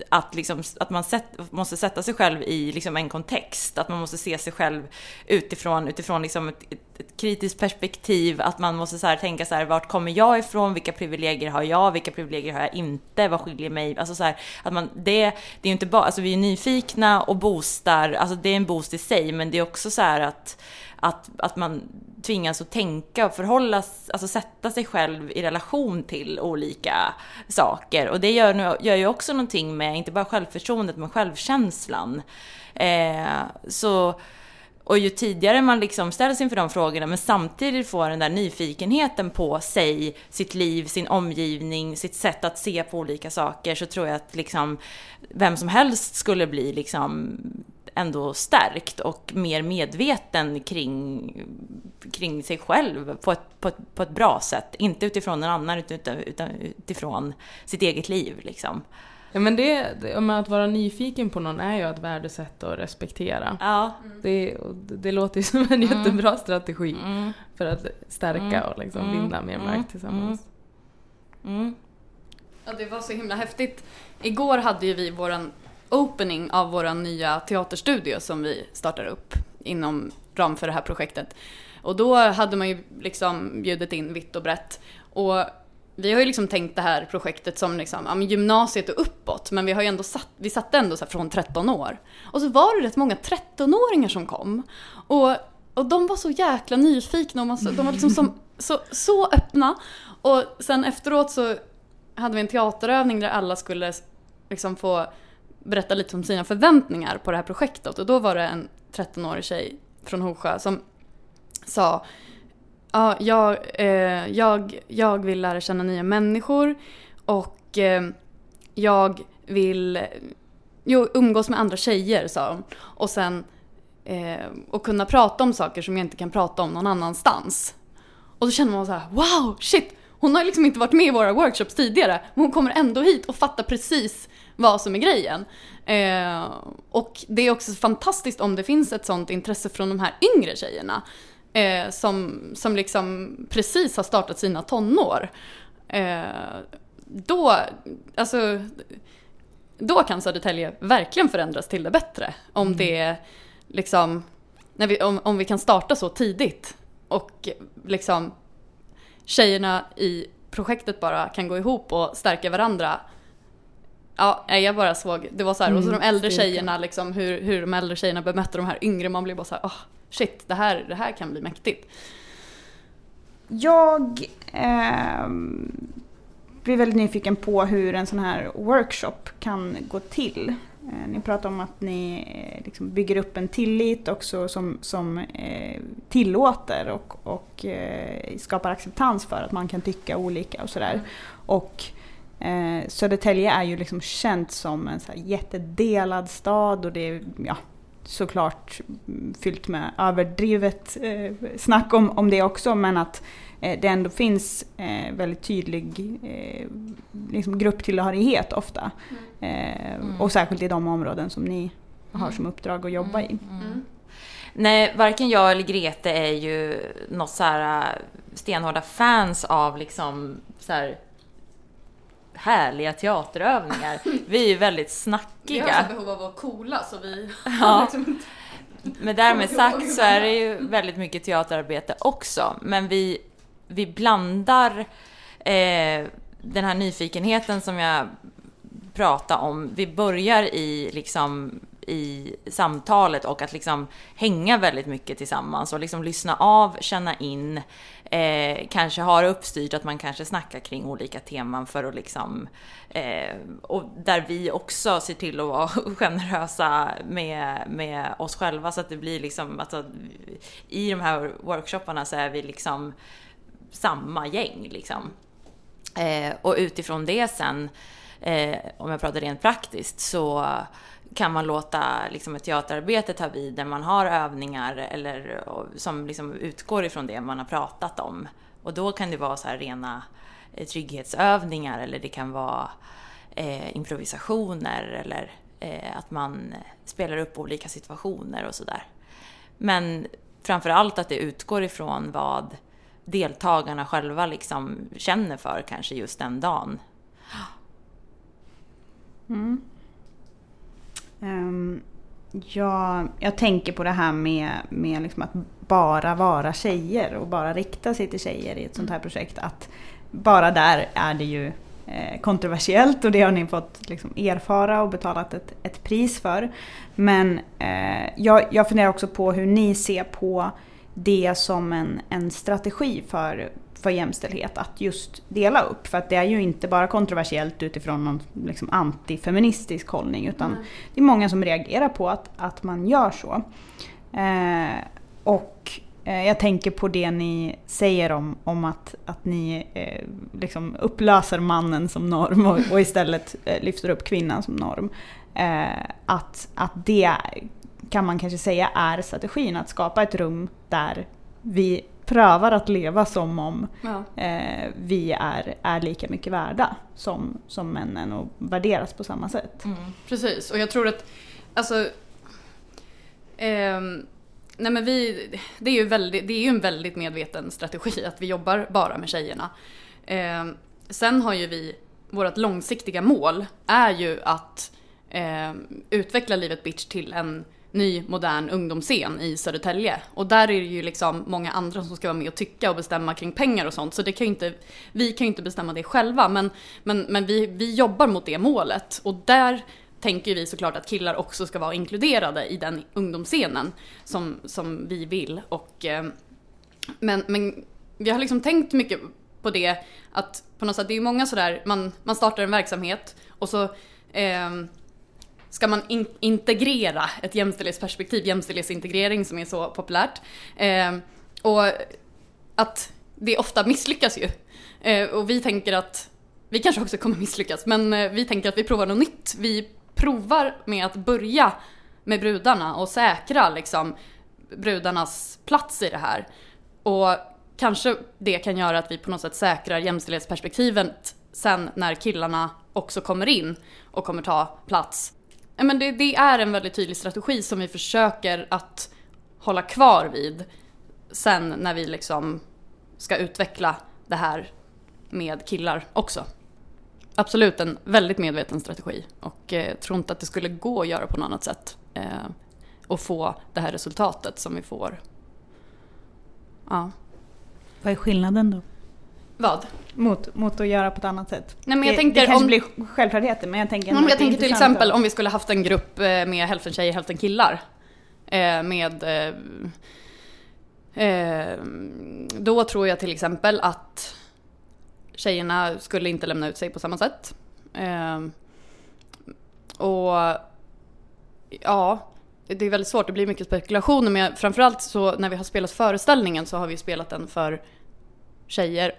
att, liksom, att man sätt, måste sätta sig själv i liksom en kontext. Att man måste se sig själv utifrån, utifrån liksom ett, ett, ett kritiskt perspektiv. Att man måste så här tänka så här, vart kommer jag ifrån? Vilka privilegier har jag? Vilka privilegier har jag inte? Vad skiljer mig? Alltså så här, att man, det, det är ju inte bara, alltså vi är nyfikna och boostar, alltså det är en boost i sig, men det är också så här att att, att man tvingas att tänka och förhålla, alltså sätta sig själv i relation till olika saker. Och det gör, gör ju också någonting med, inte bara självförtroendet, men självkänslan. Eh, så och ju tidigare man liksom ställs inför de frågorna men samtidigt får den där nyfikenheten på sig, sitt liv, sin omgivning, sitt sätt att se på olika saker så tror jag att liksom vem som helst skulle bli liksom ändå stärkt och mer medveten kring, kring sig själv på ett, på, ett, på ett bra sätt. Inte utifrån en annan utan, utan utifrån sitt eget liv liksom. Ja, men det, det, att vara nyfiken på någon är ju att värdesätta och respektera. Ja. Det, det låter ju som en mm. jättebra strategi mm. för att stärka mm. och liksom mm. vinna mer mm. tillsammans. Mm. Ja, det var så himla häftigt. Igår hade ju vi våran opening av vår nya teaterstudio som vi startar upp inom ram för det här projektet. Och då hade man ju liksom bjudit in vitt och brett. Och vi har ju liksom tänkt det här projektet som liksom, ja, gymnasiet och uppåt, men vi har ju ändå satt, vi satte ändå så från 13 år. Och så var det rätt många 13-åringar som kom. Och, och de var så jäkla nyfikna och man, de var liksom som, så, så öppna. Och sen efteråt så hade vi en teaterövning där alla skulle liksom få berätta lite om sina förväntningar på det här projektet. Och då var det en 13-årig tjej från Hosjö som sa Ja, jag, eh, jag, jag vill lära känna nya människor och eh, jag vill jo, umgås med andra tjejer, sa hon. Och sen eh, och kunna prata om saker som jag inte kan prata om någon annanstans. Och då känner man så här, wow, shit! Hon har liksom inte varit med i våra workshops tidigare, men hon kommer ändå hit och fattar precis vad som är grejen. Eh, och det är också fantastiskt om det finns ett sånt intresse från de här yngre tjejerna eh, som, som liksom precis har startat sina tonår. Eh, då, alltså, då kan Södertälje verkligen förändras till det bättre. Om mm. det liksom, när vi, om, om vi kan starta så tidigt och liksom tjejerna i projektet bara kan gå ihop och stärka varandra. Ja, jag bara såg, det var så här, mm, och så de äldre tjejerna liksom, hur, hur de äldre tjejerna bemötte de här yngre, man blir bara så här, oh, shit, det här, det här kan bli mäktigt. Jag eh, blir väldigt nyfiken på hur en sån här workshop kan gå till. Eh, ni pratar om att ni eh, liksom bygger upp en tillit också som, som eh, tillåter och, och eh, skapar acceptans för att man kan tycka olika och sådär. Och eh, Södertälje är ju liksom känt som en så här jättedelad stad och det är ja, såklart fyllt med överdrivet eh, snack om, om det också men att eh, det ändå finns eh, väldigt tydlig eh, liksom grupptillhörighet ofta. Mm. Mm. Och särskilt i de områden som ni har mm. som uppdrag att jobba i. Mm. Mm. Nej, varken jag eller Grete är ju något så här eh, stenhårda fans av liksom så här härliga teaterövningar. Vi är ju väldigt snackiga. Vi har så behov av att vara coola så vi ja. liksom Men därmed sagt så är det ju väldigt mycket teaterarbete också. Men vi, vi blandar eh, den här nyfikenheten som jag pratade om. Vi börjar i liksom i samtalet och att liksom hänga väldigt mycket tillsammans och liksom lyssna av, känna in. Eh, kanske har uppstyrt att man kanske snackar kring olika teman för att liksom eh, och där vi också ser till att vara generösa med, med oss själva så att det blir liksom alltså, i de här workshopparna så är vi liksom samma gäng liksom. Eh, och utifrån det sen, eh, om jag pratar rent praktiskt, så kan man låta liksom, ett teaterarbete ta vid där man har övningar eller, som liksom utgår ifrån det man har pratat om. Och då kan det vara så här rena eh, trygghetsövningar eller det kan vara eh, improvisationer eller eh, att man eh, spelar upp olika situationer och sådär. Men framför allt att det utgår ifrån vad deltagarna själva liksom känner för kanske just den dagen. Mm. Um, jag, jag tänker på det här med, med liksom att bara vara tjejer och bara rikta sig till tjejer i ett sånt här projekt. Att bara där är det ju eh, kontroversiellt och det har ni fått liksom erfara och betalat ett, ett pris för. Men eh, jag, jag funderar också på hur ni ser på det som en, en strategi för, för jämställdhet att just dela upp. För att det är ju inte bara kontroversiellt utifrån någon liksom antifeministisk hållning utan Mm. det är många som reagerar på att, att man gör så. Eh, och eh, jag tänker på det ni säger om, om att, att ni eh, liksom upplöser mannen som norm och, och istället eh, lyfter upp kvinnan som norm. Eh, att, att det kan man kanske säga är strategin, att skapa ett rum där vi prövar att leva som om Ja. eh, vi är, är lika mycket värda som, som männen och värderas på samma sätt. Precis, och jag tror att alltså ehm, Nej men vi, det är, ju väldigt, det är ju en väldigt medveten strategi att vi jobbar bara med tjejerna. Ehm, sen har ju vi, vårt långsiktiga mål är ju att ehm, utveckla Livet Bitch till en ny modern ungdomsscen i Södertälje. Och där är det ju liksom många andra som ska vara med och tycka och bestämma kring pengar och sånt. Så det kan ju inte, vi kan ju inte bestämma det själva men, men, men vi, vi jobbar mot det målet. Och där tänker vi såklart att killar också ska vara inkluderade i den ungdomsscenen som, som vi vill. Och, eh, men, men vi har liksom tänkt mycket på det att på något sätt, det är ju många sådär, man, man startar en verksamhet och så eh, ska man in, integrera ett jämställdhetsperspektiv, jämställdhetsintegrering som är så populärt. Eh, och att det ofta misslyckas ju. Eh, och vi tänker att, vi kanske också kommer misslyckas, men eh, vi tänker att vi provar något nytt. Vi provar med att börja med brudarna och säkra liksom brudarnas plats i det här. Och kanske det kan göra att vi på något sätt säkrar jämställdhetsperspektivet sen när killarna också kommer in och kommer ta plats. Men det, det är en väldigt tydlig strategi som vi försöker att hålla kvar vid sen när vi liksom ska utveckla det här med killar också. Absolut en väldigt medveten strategi och eh, tror inte att det skulle gå att göra på något annat sätt. Eh, och få det här resultatet som vi får. Ja. Vad är skillnaden då? Vad? Mot, mot att göra på ett annat sätt? Nej, men jag det, tänker det kanske om- blir självklarheter men jag tänker Om jag tänker till exempel om vi skulle haft en grupp eh, med hälften tjejer, hälften killar. Eh, med... Eh, eh, då tror jag till exempel att tjejerna skulle inte lämna ut sig på samma sätt. Och ja, det är väldigt svårt, det blir mycket spekulationer men framförallt så när vi har spelat föreställningen så har vi spelat den för tjejer,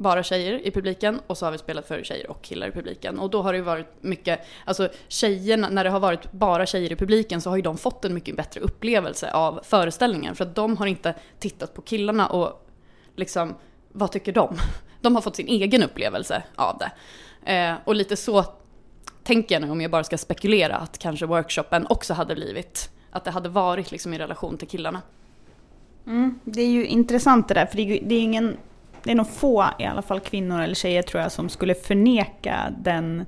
bara tjejer i publiken och så har vi spelat för tjejer och killar i publiken. Och då har det ju varit mycket, alltså tjejerna, när det har varit bara tjejer i publiken så har ju de fått en mycket bättre upplevelse av föreställningen för att de har inte tittat på killarna och liksom, vad tycker de? De har fått sin egen upplevelse av det. Eh, och lite så tänker jag nu om jag bara ska spekulera att kanske workshopen också hade blivit, att det hade varit liksom i relation till killarna. Mm, det är ju intressant det där, för det är, ju- det är ingen... Det är nog få, i alla fall kvinnor eller tjejer tror jag, som skulle förneka den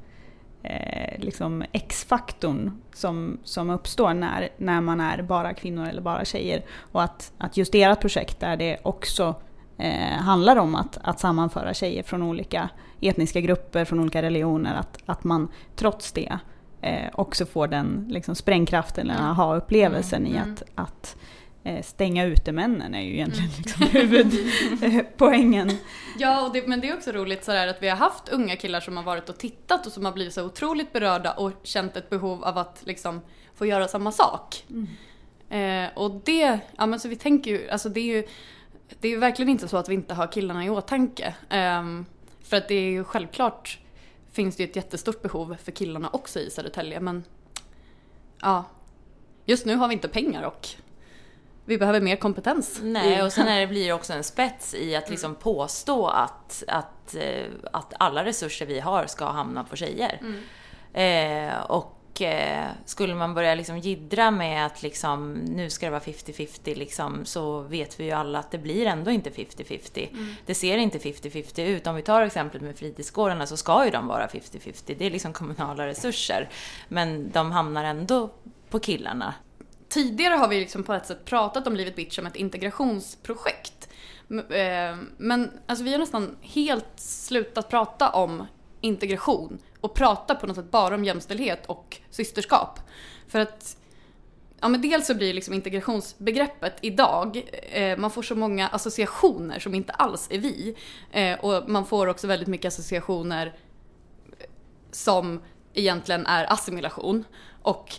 eh, liksom X-faktorn som, som uppstår när, när man är bara kvinnor eller bara tjejer. Och att, att just ert projekt där det också eh, handlar om att, att sammanföra tjejer från olika etniska grupper, från olika religioner, att, att man trots det eh, också får den liksom, sprängkraften, eller aha-upplevelsen i att, att stänga ute männen är ju egentligen liksom huvudpoängen. Ja, det, men det är också roligt sådär att vi har haft unga killar som har varit och tittat och som har blivit så otroligt berörda och känt ett behov av att liksom få göra samma sak. Eh, och det, ja men så vi tänker ju, alltså det är ju, det är ju verkligen inte så att vi inte har killarna i åtanke. Ehm, för att det är ju självklart finns det ju ett jättestort behov för killarna också i Södertälje men ja, just nu har vi inte pengar och vi behöver mer kompetens. Nej, och sen är det, blir det också en spets i att liksom påstå att, att, eh, att alla resurser vi har ska hamna på tjejer. Eh, och eh, skulle man börja liksom jiddra med att liksom, nu ska det vara 50-50 liksom, så vet vi ju alla att det blir ändå inte 50-50. Det ser inte 50-50 ut. Om vi tar exemplet med fritidsgårdarna så ska ju de vara 50-50. Det är liksom kommunala resurser. Men de hamnar ändå på killarna tidigare har vi liksom på ett sätt pratat om Livet Bitch som ett integrationsprojekt. Eh, men alltså vi har nästan helt slutat prata om integration och prata på något sätt bara om jämställdhet och systerskap. För att Ja men dels så blir liksom integrationsbegreppet idag, eh, man får så många associationer som inte alls är vi. Eh, och man får också väldigt mycket associationer eh, som egentligen är assimilation. Och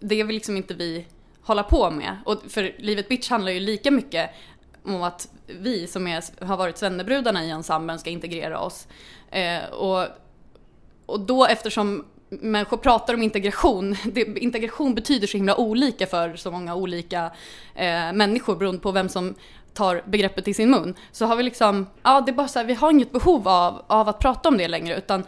det vill liksom inte vi hålla på med. Och för Livet Bitch handlar ju lika mycket om att vi som är, har varit svennebrudarna i ensemblen ska integrera oss. Eh, och, och då eftersom människor pratar om integration, det, integration betyder så himla olika för så många olika eh, människor beroende på vem som tar begreppet i sin mun. Så har vi liksom, ja det är bara så här, vi har inget behov av, av att prata om det längre utan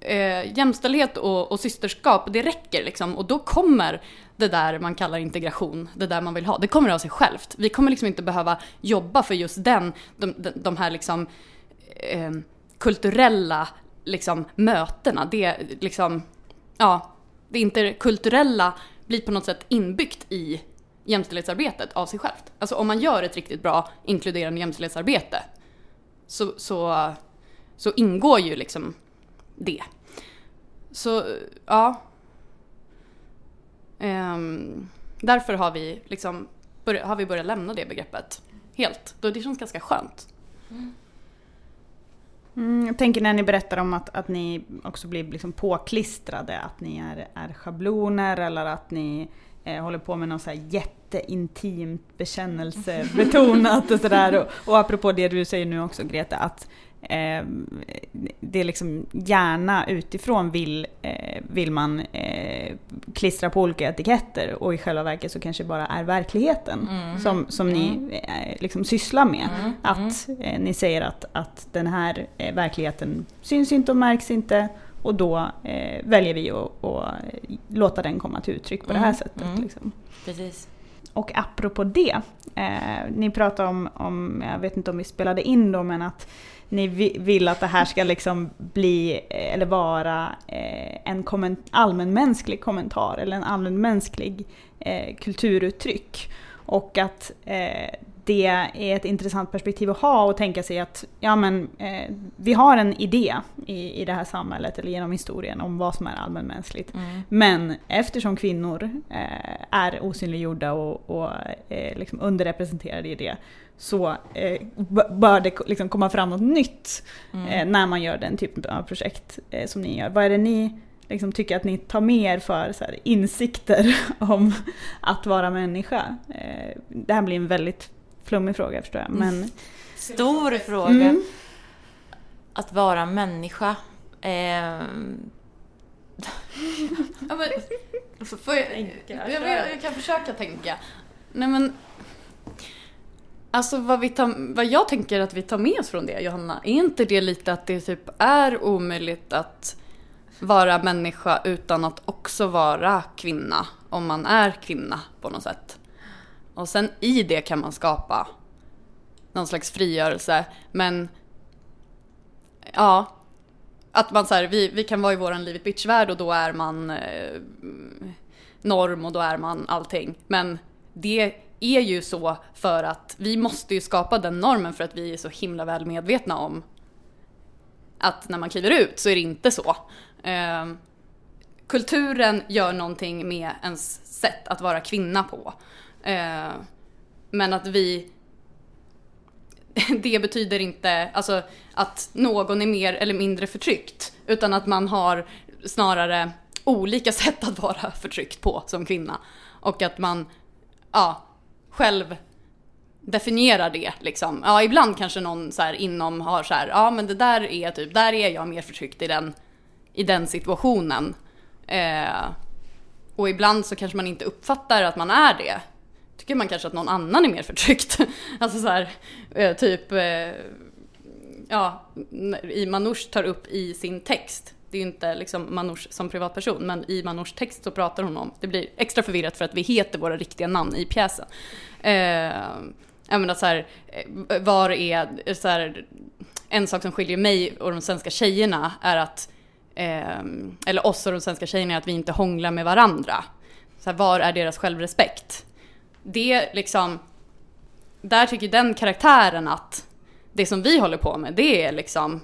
eh, jämställdhet och, och systerskap, det räcker liksom. Och då kommer det där man kallar integration, det där man vill ha, det kommer av sig självt. Vi kommer liksom inte behöva jobba för just den, de, de, de här liksom eh, kulturella liksom, mötena. Det liksom, ja, det interkulturella blir på något sätt inbyggt i jämställdhetsarbetet av sig självt. Alltså om man gör ett riktigt bra inkluderande jämställdhetsarbete så, så, så ingår ju liksom det. Så ja. Ehm, därför har vi, liksom, har vi börjat lämna det begreppet helt. Då det känns ganska skönt. Mm, jag tänker när ni berättar om att, att ni också blir liksom påklistrade, att ni är, är schabloner eller att ni eh, håller på med något så här jätteintimt bekännelsebetonat och sådär. Och, och apropå det du säger nu också Greta, att eh, det är liksom gärna utifrån vill, eh, vill man eh, klistra på olika etiketter och i själva verket så kanske bara är verkligheten som, som ni eh, liksom sysslar med. Att eh, ni säger att, att den här eh, verkligheten syns inte och märks inte och då väljer vi att att låta den komma till uttryck på det här sättet. Liksom. Precis. Och apropå det, eh, ni pratade om, om, jag vet inte om vi spelade in då, men att ni vill att det här ska liksom bli, eh, eller vara eh, en komment- allmänmänsklig kommentar eller en allmänmänsklig eh, kulturuttryck. Och att eh, det är ett intressant perspektiv att ha och tänka sig att ja, men, eh, vi har en idé i, i det här samhället eller genom historien om vad som är allmänmänskligt. Men eftersom kvinnor eh, är osynliggjorda och, och eh, liksom underrepresenterade i det så eh, bör det liksom komma fram något nytt eh, när man gör den typen av projekt eh, som ni gör. Vad är det ni liksom, tycker att ni tar med er för så här, insikter om att vara människa? Det här blir en väldigt flummig fråga förstår jag. Men, Stor fråga. Mm. Att vara människa. Ehm, Ja, men, får jag, jag, jag, jag kan försöka tänka. Nej men, alltså vad, vi tar, vad jag tänker att vi tar med oss från det Johanna, är inte det lite att det typ är omöjligt att vara människa utan att också vara kvinna om man är kvinna på något sätt. Och sen i det kan man skapa någon slags frigörelse men ja, att man så här, vi, vi kan vara i våran livet bitch-värld och då är man eh, norm och då är man allting. Men det är ju så för att vi måste ju skapa den normen för att vi är så himla väl medvetna om att när man kliver ut så är det inte så. Eh, kulturen gör någonting med ens sätt att vara kvinna på. Eh, men att vi det betyder inte alltså, att någon är mer eller mindre förtryckt. Utan att man har snarare olika sätt att vara förtryckt på som kvinna. Och att man ja, själv definierar det liksom. Ja, ibland kanske någon så här inom har så här, ja men det där är typ, där är jag mer förtryckt i den, i den situationen. Eh, och ibland så kanske man inte uppfattar att man är det. Tycker man kanske att någon annan är mer förtryckt. alltså så här, eh, typ, eh, ja, i Manouche tar upp i sin text. Det är ju inte liksom Manouch som privatperson, men i Manouchs text så pratar hon om, det blir extra förvirrat för att vi heter våra riktiga namn i pjäsen. Eh, jag menar så här, eh, var är, så här, en sak som skiljer mig och de svenska tjejerna är att, eh, eller oss och de svenska tjejerna är att vi inte hånglar med varandra. Så här, var är deras självrespekt? Det liksom, där tycker den karaktären att det som vi håller på med det är liksom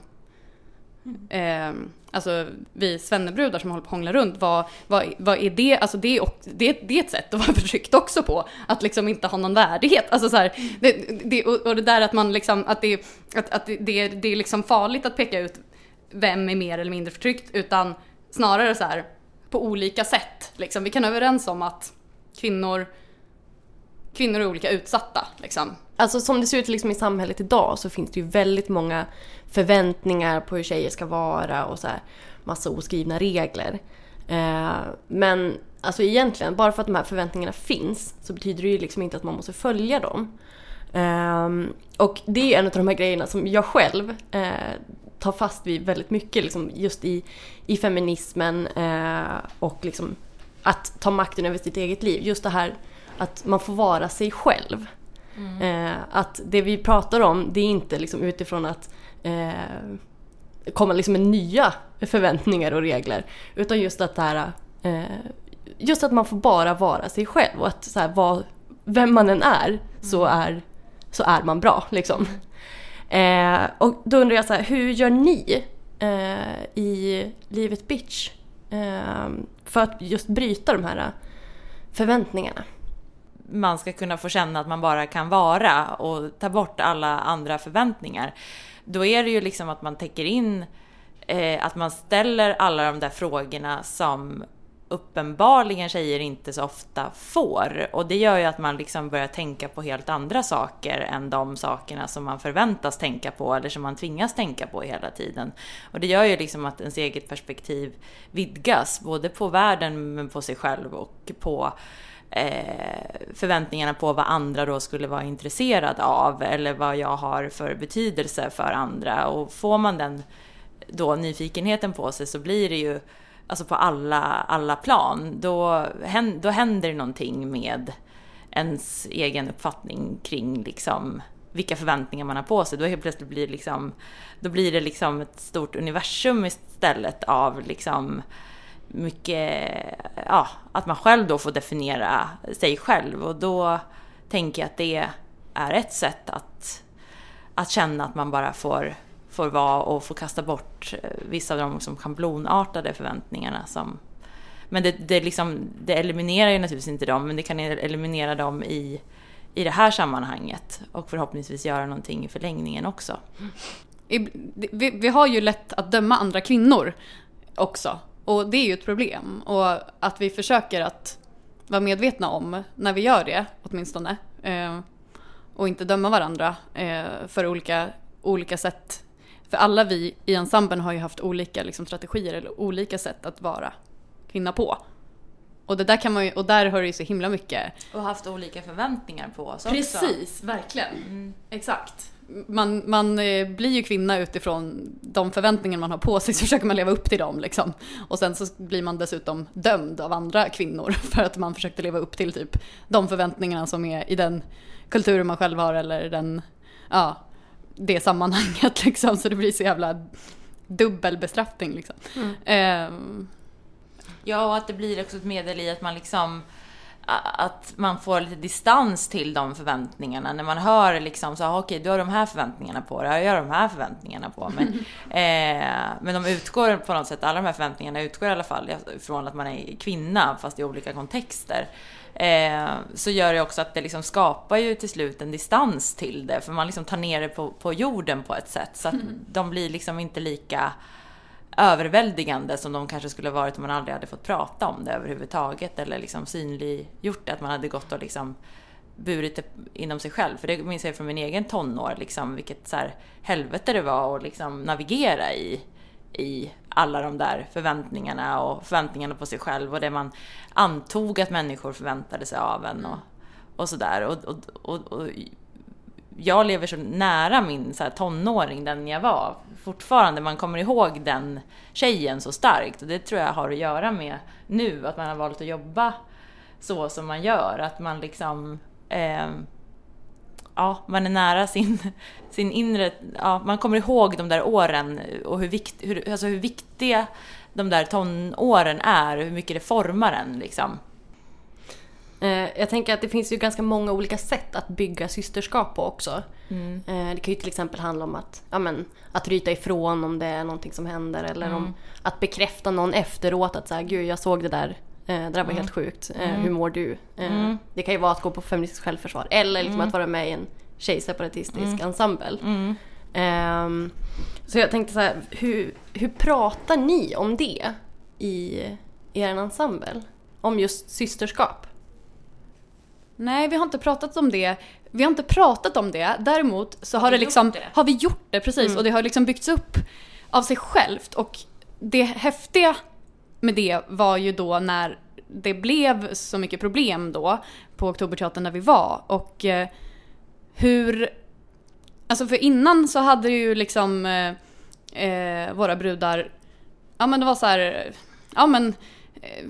eh, alltså vi svennebrudar som håller på att hångla runt, vad, vad, vad är det? Alltså det, är det, det är ett sätt att vara förtryckt också på. Att liksom inte ha någon värdighet. Alltså så här, det, det, och och det där att man liksom, att det, att, att det, det, det är liksom farligt att peka ut vem är mer eller mindre förtryckt, utan snarare så här på olika sätt. Liksom. Vi kan vara överens om att kvinnor, kvinnor är olika utsatta. Liksom. Alltså som det ser ut liksom i samhället idag så finns det ju väldigt många förväntningar på hur tjejer ska vara och så här massa oskrivna regler. Eh, men alltså egentligen, bara för att de här förväntningarna finns så betyder det ju liksom inte att man måste följa dem. Eh, och det är ju en av de här grejerna som jag själv eh, tar fast vid väldigt mycket liksom just i, i feminismen eh, och liksom att ta makten över sitt eget liv. Just det här att man får vara sig själv. Eh, att det vi pratar om det är inte liksom utifrån att eh, komma liksom med nya förväntningar och regler. Utan just att det här, eh, just att man får bara vara sig själv och att så här, vad, vem man än är så, är så är man bra liksom. Eh, och då undrar jag så här, hur gör ni eh, i Livet Bitch eh, för att just bryta de här förväntningarna? Man ska kunna få känna att man bara kan vara och ta bort alla andra förväntningar. Då är det ju liksom att man täcker in eh, att man ställer alla de där frågorna som uppenbarligen tjejer inte så ofta får. Och det gör ju att man liksom börjar tänka på helt andra saker än de sakerna som man förväntas tänka på eller som man tvingas tänka på hela tiden. Och det gör ju liksom att ens eget perspektiv vidgas, både på världen men på sig själv och på eh, Eh, förväntningarna på vad andra då skulle vara intresserade av eller vad jag har för betydelse för andra. Och får man den då nyfikenheten på sig så blir det ju alltså på alla, alla plan. Då, då händer det någonting med ens egen uppfattning kring liksom vilka förväntningar man har på sig. Då helt plötsligt blir det liksom, då blir det liksom ett stort universum istället av liksom mycket, ja, att man själv då får definiera sig själv och då tänker jag att det är ett sätt att, att känna att man bara får, får vara och få kasta bort eh, vissa av de som schablonartade förväntningarna som men det, det, liksom, det eliminerar ju naturligtvis inte dem, men det kan eliminera dem i, i det här sammanhanget och förhoppningsvis göra någonting i förlängningen också. Mm. Vi, vi har ju lätt att döma andra kvinnor också. Och det är ju ett problem. Och att vi försöker att vara medvetna om, när vi gör det åtminstone, eh, och inte döma varandra eh, för olika, olika sätt. För alla vi i ensemblen har ju haft olika liksom, strategier eller olika sätt att vara kvinna på. Och, det där kan man ju, och där har det ju så himla mycket Och haft olika förväntningar på oss också. Precis, verkligen. Exakt. Man, man eh, blir ju kvinna utifrån de förväntningar man har på sig, så försöker man leva upp till dem. Liksom. Och sen så blir man dessutom dömd av andra kvinnor för att man försökte leva upp till typ de förväntningarna som är i den kulturen man själv har eller den, ja, det sammanhanget liksom. Så det blir så jävla dubbel bestraffning liksom. Ehm, Ja, och att det blir också ett medel i att man liksom att man får lite distans till de förväntningarna. När man hör liksom så, ah, okej, du har de här förväntningarna på dig, jag har de här förväntningarna på mig. eh, men de utgår på något sätt, alla de här förväntningarna utgår i alla fall från att man är kvinna, fast i olika kontexter. Eh, så gör det också att det liksom skapar ju till slut en distans till det, för man liksom tar ner det på, på jorden på ett sätt. Så att de blir liksom inte lika överväldigande som de kanske skulle varit om man aldrig hade fått prata om det överhuvudtaget eller liksom synliggjort det, att man hade gått och liksom burit det inom sig själv. För det minns jag från min egen tonår, liksom, vilket så här helvete det var att liksom navigera i, i alla de där förväntningarna och förväntningarna på sig själv och det man antog att människor förväntade sig av en och, och sådär. Och, och, och, och jag lever så nära min så här, tonåring, den jag var. Fortfarande, man kommer ihåg den tjejen så starkt. Och det tror jag har att göra med nu, att man har valt att jobba så som man gör. Att man liksom... Eh, ja, man är nära sin, sin inre... Ja, man kommer ihåg de där åren och hur, vikt, hur, alltså hur viktiga de där tonåren är och hur mycket det formar en. Liksom. Eh, jag tänker att det finns ju ganska många olika sätt att bygga systerskap på också. Mm. Eh, det kan ju till exempel handla om att, ja, men, att ryta ifrån om det är någonting som händer eller Mm. om att bekräfta någon efteråt att så här, gud jag såg det där, eh, det där var helt sjukt, eh, hur mår du? Mm. Det kan ju vara att gå på feministiskt självförsvar eller liksom att vara med i en tjejseparatistisk ensemble. Mm. Ehm, så jag tänkte så här, hur, hur pratar ni om det i, i er ensemble? Om just systerskap? Nej, vi har inte pratat om det. Vi har inte pratat om det. Däremot så har, vi det liksom, det? har vi gjort det precis och det har liksom byggts upp av sig självt. Och det häftiga med det var ju då när det blev så mycket problem då på Oktoberteatern där vi var och eh, hur... Alltså för innan så hade ju liksom eh, eh, våra brudar, ja men det var så här, ja men eh,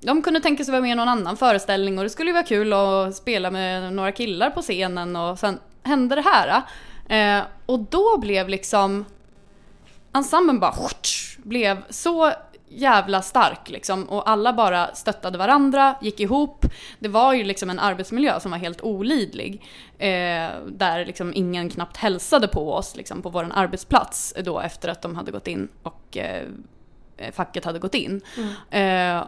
de kunde tänka sig vara med i någon annan föreställning och det skulle ju vara kul att spela med några killar på scenen och sen hände det här. Eh, och då blev liksom ensemblen bara blev så jävla stark liksom och alla bara stöttade varandra, gick ihop. Det var ju liksom en arbetsmiljö som var helt olidlig. Eh, där liksom ingen knappt hälsade på oss liksom på vår arbetsplats då efter att de hade gått in och eh, facket hade gått in. Eh,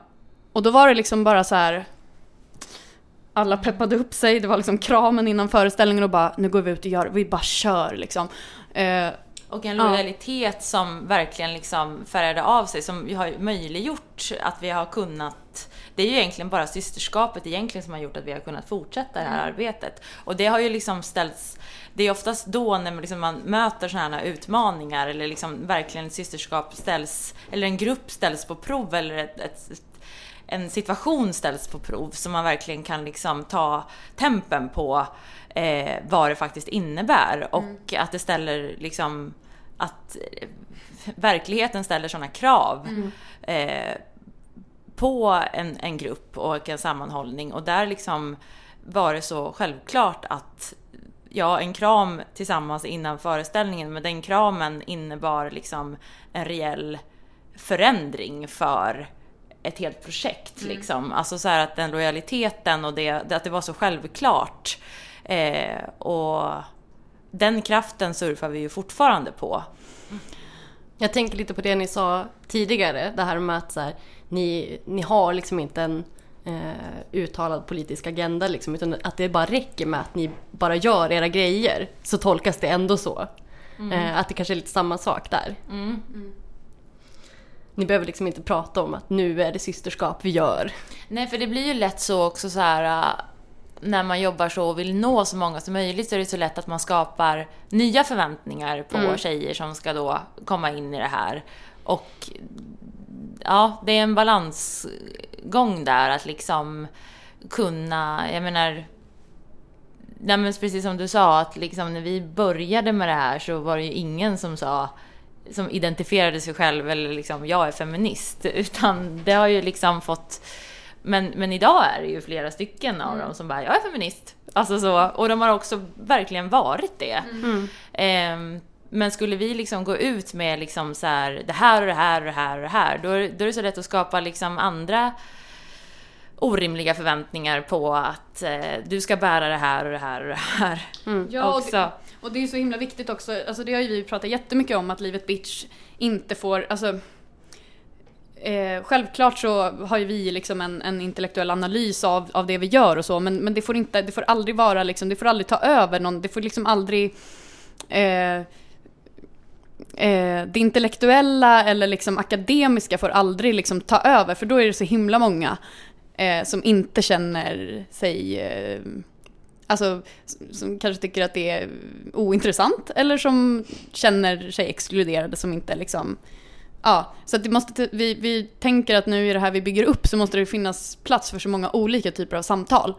och då var det liksom bara så här. Alla peppade upp sig, det var liksom kramen innan föreställningen och bara nu går vi ut och gör, vi bara kör liksom. Eh, Och en Ja. lojalitet som verkligen liksom färgade av sig, som har möjliggjort att vi har kunnat det är ju egentligen bara systerskapet egentligen som har gjort att vi har kunnat fortsätta det här arbetet. Och det har ju liksom ställts, det är oftast då när man, liksom man möter sådana här utmaningar eller liksom verkligen ett systerskap ställs, eller en grupp ställs på prov eller ett, ett, en situation ställs på prov som man verkligen kan liksom ta tempen på eh, vad det faktiskt innebär. Och att det ställer liksom att eh, verkligheten ställer sådana krav eh, på en, en grupp och en sammanhållning. Och där liksom var det så självklart att ja, en kram tillsammans innan föreställningen, men den kramen innebar liksom en reell förändring för ett helt projekt. Liksom. Alltså så att den lojaliteten och det, att det var så självklart. Eh, och den kraften surfar vi ju fortfarande på. Jag tänker lite på det ni sa tidigare, det här med att så här, ni, ni har liksom inte en eh, uttalad politisk agenda liksom, utan att det bara räcker med att ni bara gör era grejer så tolkas det ändå så. Eh, att det kanske är lite samma sak där. Ni behöver liksom inte prata om att nu är det systerskap vi gör. Nej, för det blir ju lätt så också så här äh, när man jobbar så och vill nå så många som möjligt så är det så lätt att man skapar nya förväntningar på tjejer som ska då komma in i det här. Och ja, det är en balansgång där att liksom kunna, jag menar Nej men precis som du sa, att liksom när vi började med det här så var det ju ingen som sa som identifierade sig själv eller liksom jag är feminist. Utan det har ju liksom fått men, men idag är det ju flera stycken av dem som bara, jag är feminist. Alltså så, och de har också verkligen varit det. Ehm, men skulle vi liksom gå ut med liksom så här, det här och det här och det här och det här, då är, då är det så lätt att skapa liksom andra orimliga förväntningar på att eh, du ska bära det här och det här och det här. Ja, och också. det, och det är så himla viktigt också, alltså det har ju vi pratat jättemycket om att livet bitch inte får, alltså Eh, självklart så har ju vi liksom en, en intellektuell analys av, av det vi gör och så, men, men det får inte, det får aldrig vara liksom, det får aldrig ta över någon, det får liksom aldrig eh, eh, det intellektuella eller liksom akademiska får aldrig liksom ta över, för då är det så himla många eh, som inte känner sig eh, Alltså som- kanske tycker att det är ointressant eller som känner sig exkluderade som inte liksom Ja, så att det måste, vi, vi tänker att nu i det här vi bygger upp så måste det finnas plats för så många olika typer av samtal.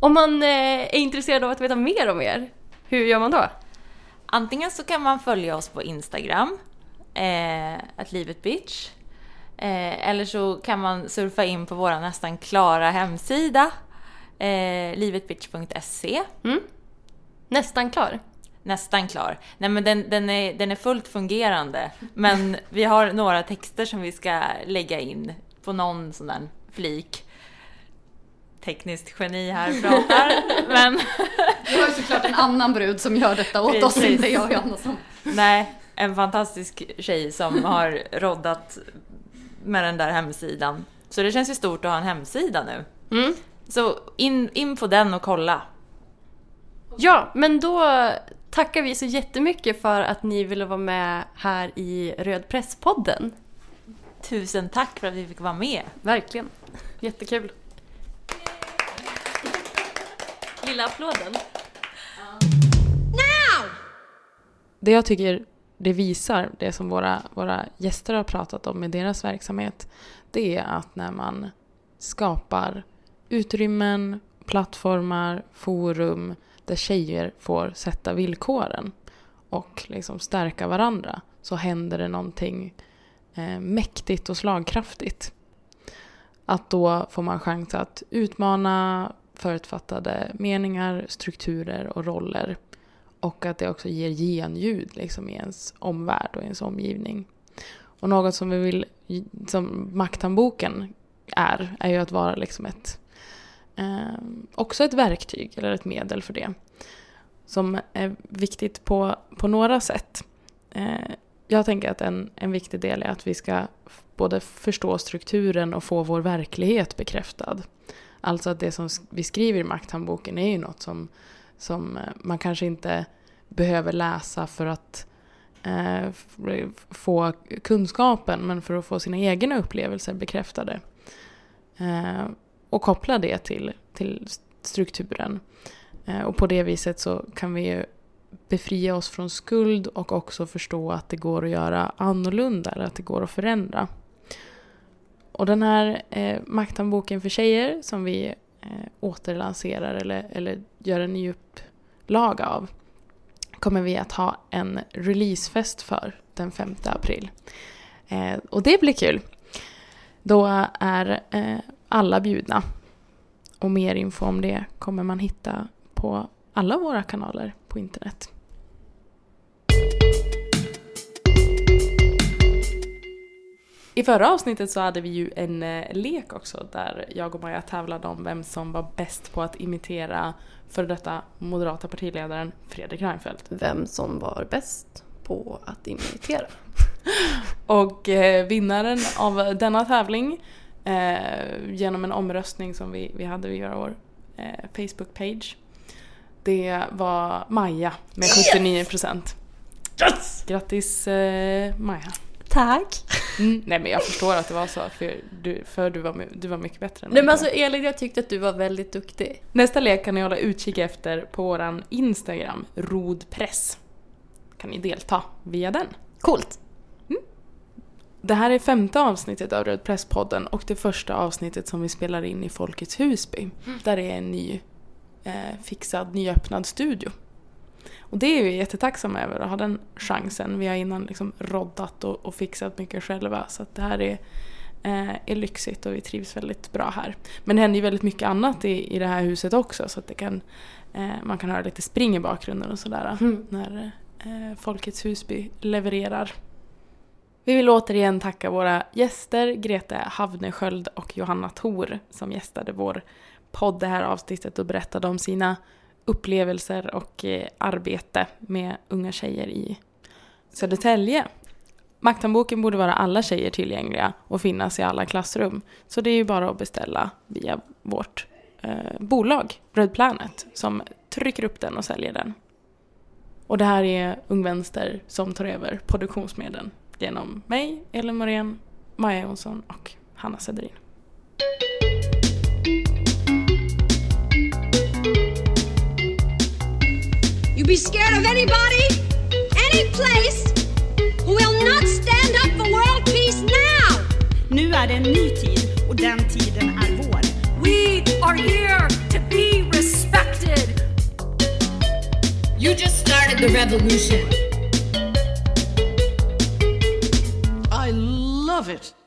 Om man eh, är intresserad av att veta mer om er, hur gör man då? Antingen så kan man följa oss på Instagram, eh, bitch. Eh, eller så kan man surfa in på vår nästan klara hemsida, eh, livetbitch.se. Nästan klar. Nästan klar. Nej men den, den, är, den är fullt fungerande. Men vi har några texter som vi ska lägga in på någon sån där flik. tekniskt geni här pratar. men Det var ju såklart en annan brud som gör detta åt oss, Precis. inte jag och Johanna som... nej, en fantastisk tjej som har roddat med den där hemsidan. Så det känns ju stort att ha en hemsida nu. Mm. Så in, in på den och kolla. Ja, men då tackar vi så jättemycket för att ni ville vara med här i Röd Press-podden. Tusen tack för att vi fick vara med. Verkligen. Jättekul. Lilla applåden. Det jag tycker det visar, det som våra, våra gäster har pratat om med deras verksamhet, det är att när man skapar utrymmen, plattformar, forum där tjejer får sätta villkoren och liksom stärka varandra så händer det någonting eh, mäktigt och slagkraftigt. Att då får man chans att utmana förutfattade meningar, strukturer och roller och att det också ger genljud liksom, i ens omvärld och ens omgivning. Och något som vi vill, som Makthandboken är, är ju att vara liksom ett, eh, också ett verktyg eller ett medel för det. Som är viktigt på, på några sätt. Eh, jag tänker att en, en viktig del är att vi ska både förstå strukturen och få vår verklighet bekräftad. Alltså att det som vi skriver i Makthandboken är ju något som som eh, man kanske inte behöver läsa för att eh, få kunskapen men för att få sina egna upplevelser bekräftade. Eh, och koppla det till, till strukturen. Eh, och på det viset så kan vi ju befria oss från skuld och också förstå att det går att göra annorlunda eller att det går att förändra. Och den här eh, Makthandboken för tjejer som vi eh, återlanserar eller, eller gör en ny upplaga av kommer vi att ha en releasefest för den 5 april. Eh, och det blir kul. Då är eh, alla bjudna. Och mer info om det kommer man hitta på alla våra kanaler på internet. I förra avsnittet så hade vi ju en eh, lek också där jag och Maja tävlade om vem som var bäst på att imitera för detta moderata partiledaren Fredrik Reinfeldt. Vem som var bäst på att imitera. Och eh, vinnaren av denna tävling eh, genom en omröstning som vi, vi hade vid vår eh, Facebook-page det var Maja med 79 procent. Yes! Grattis eh, Maja. Tack! Mm, nej men jag förstår att det var så för du, för du, var, du var mycket bättre än Nej men alltså Elin, jag tyckte att du var väldigt duktig. Nästa lek kan ni hålla utkik efter på våran Instagram, rodpress. Kan ni delta via den. Coolt! Det här är femte avsnittet av Röd Presspodden och det första avsnittet som vi spelar in i Folkets Husby. Där det är en ny eh, fixad, nyöppnad studio. Och det är vi jättetacksamma över att ha den chansen. Vi har innan liksom roddat och, och fixat mycket själva så det här är, eh, är lyxigt och vi trivs väldigt bra här. Men det händer ju väldigt mycket annat i, i det här huset också så att kan, eh, man kan höra lite spring i bakgrunden och sådär Mm. när eh, Folkets Husby levererar. Vi vill återigen tacka våra gäster Grete Havnesköld och Johanna Thor som gästade vår podd det här avsnittet och berättade om sina upplevelser och eh, arbete med unga tjejer i Södertälje. Makthandboken borde vara alla tjejer tillgängliga och finnas i alla klassrum. Så det är ju bara att beställa via vårt eh, bolag Red Planet som trycker upp den och säljer den. Och det här är Ung Vänster som tar över produktionsmedlen genom mig, Elin Morén, Maja Jonsson och Hanna Sederin. You be scared of anybody, any place who will not stand up for world peace now. Nu är det en ny tid och den tiden är vår. We are here to be respected. You just started the revolution. Love it.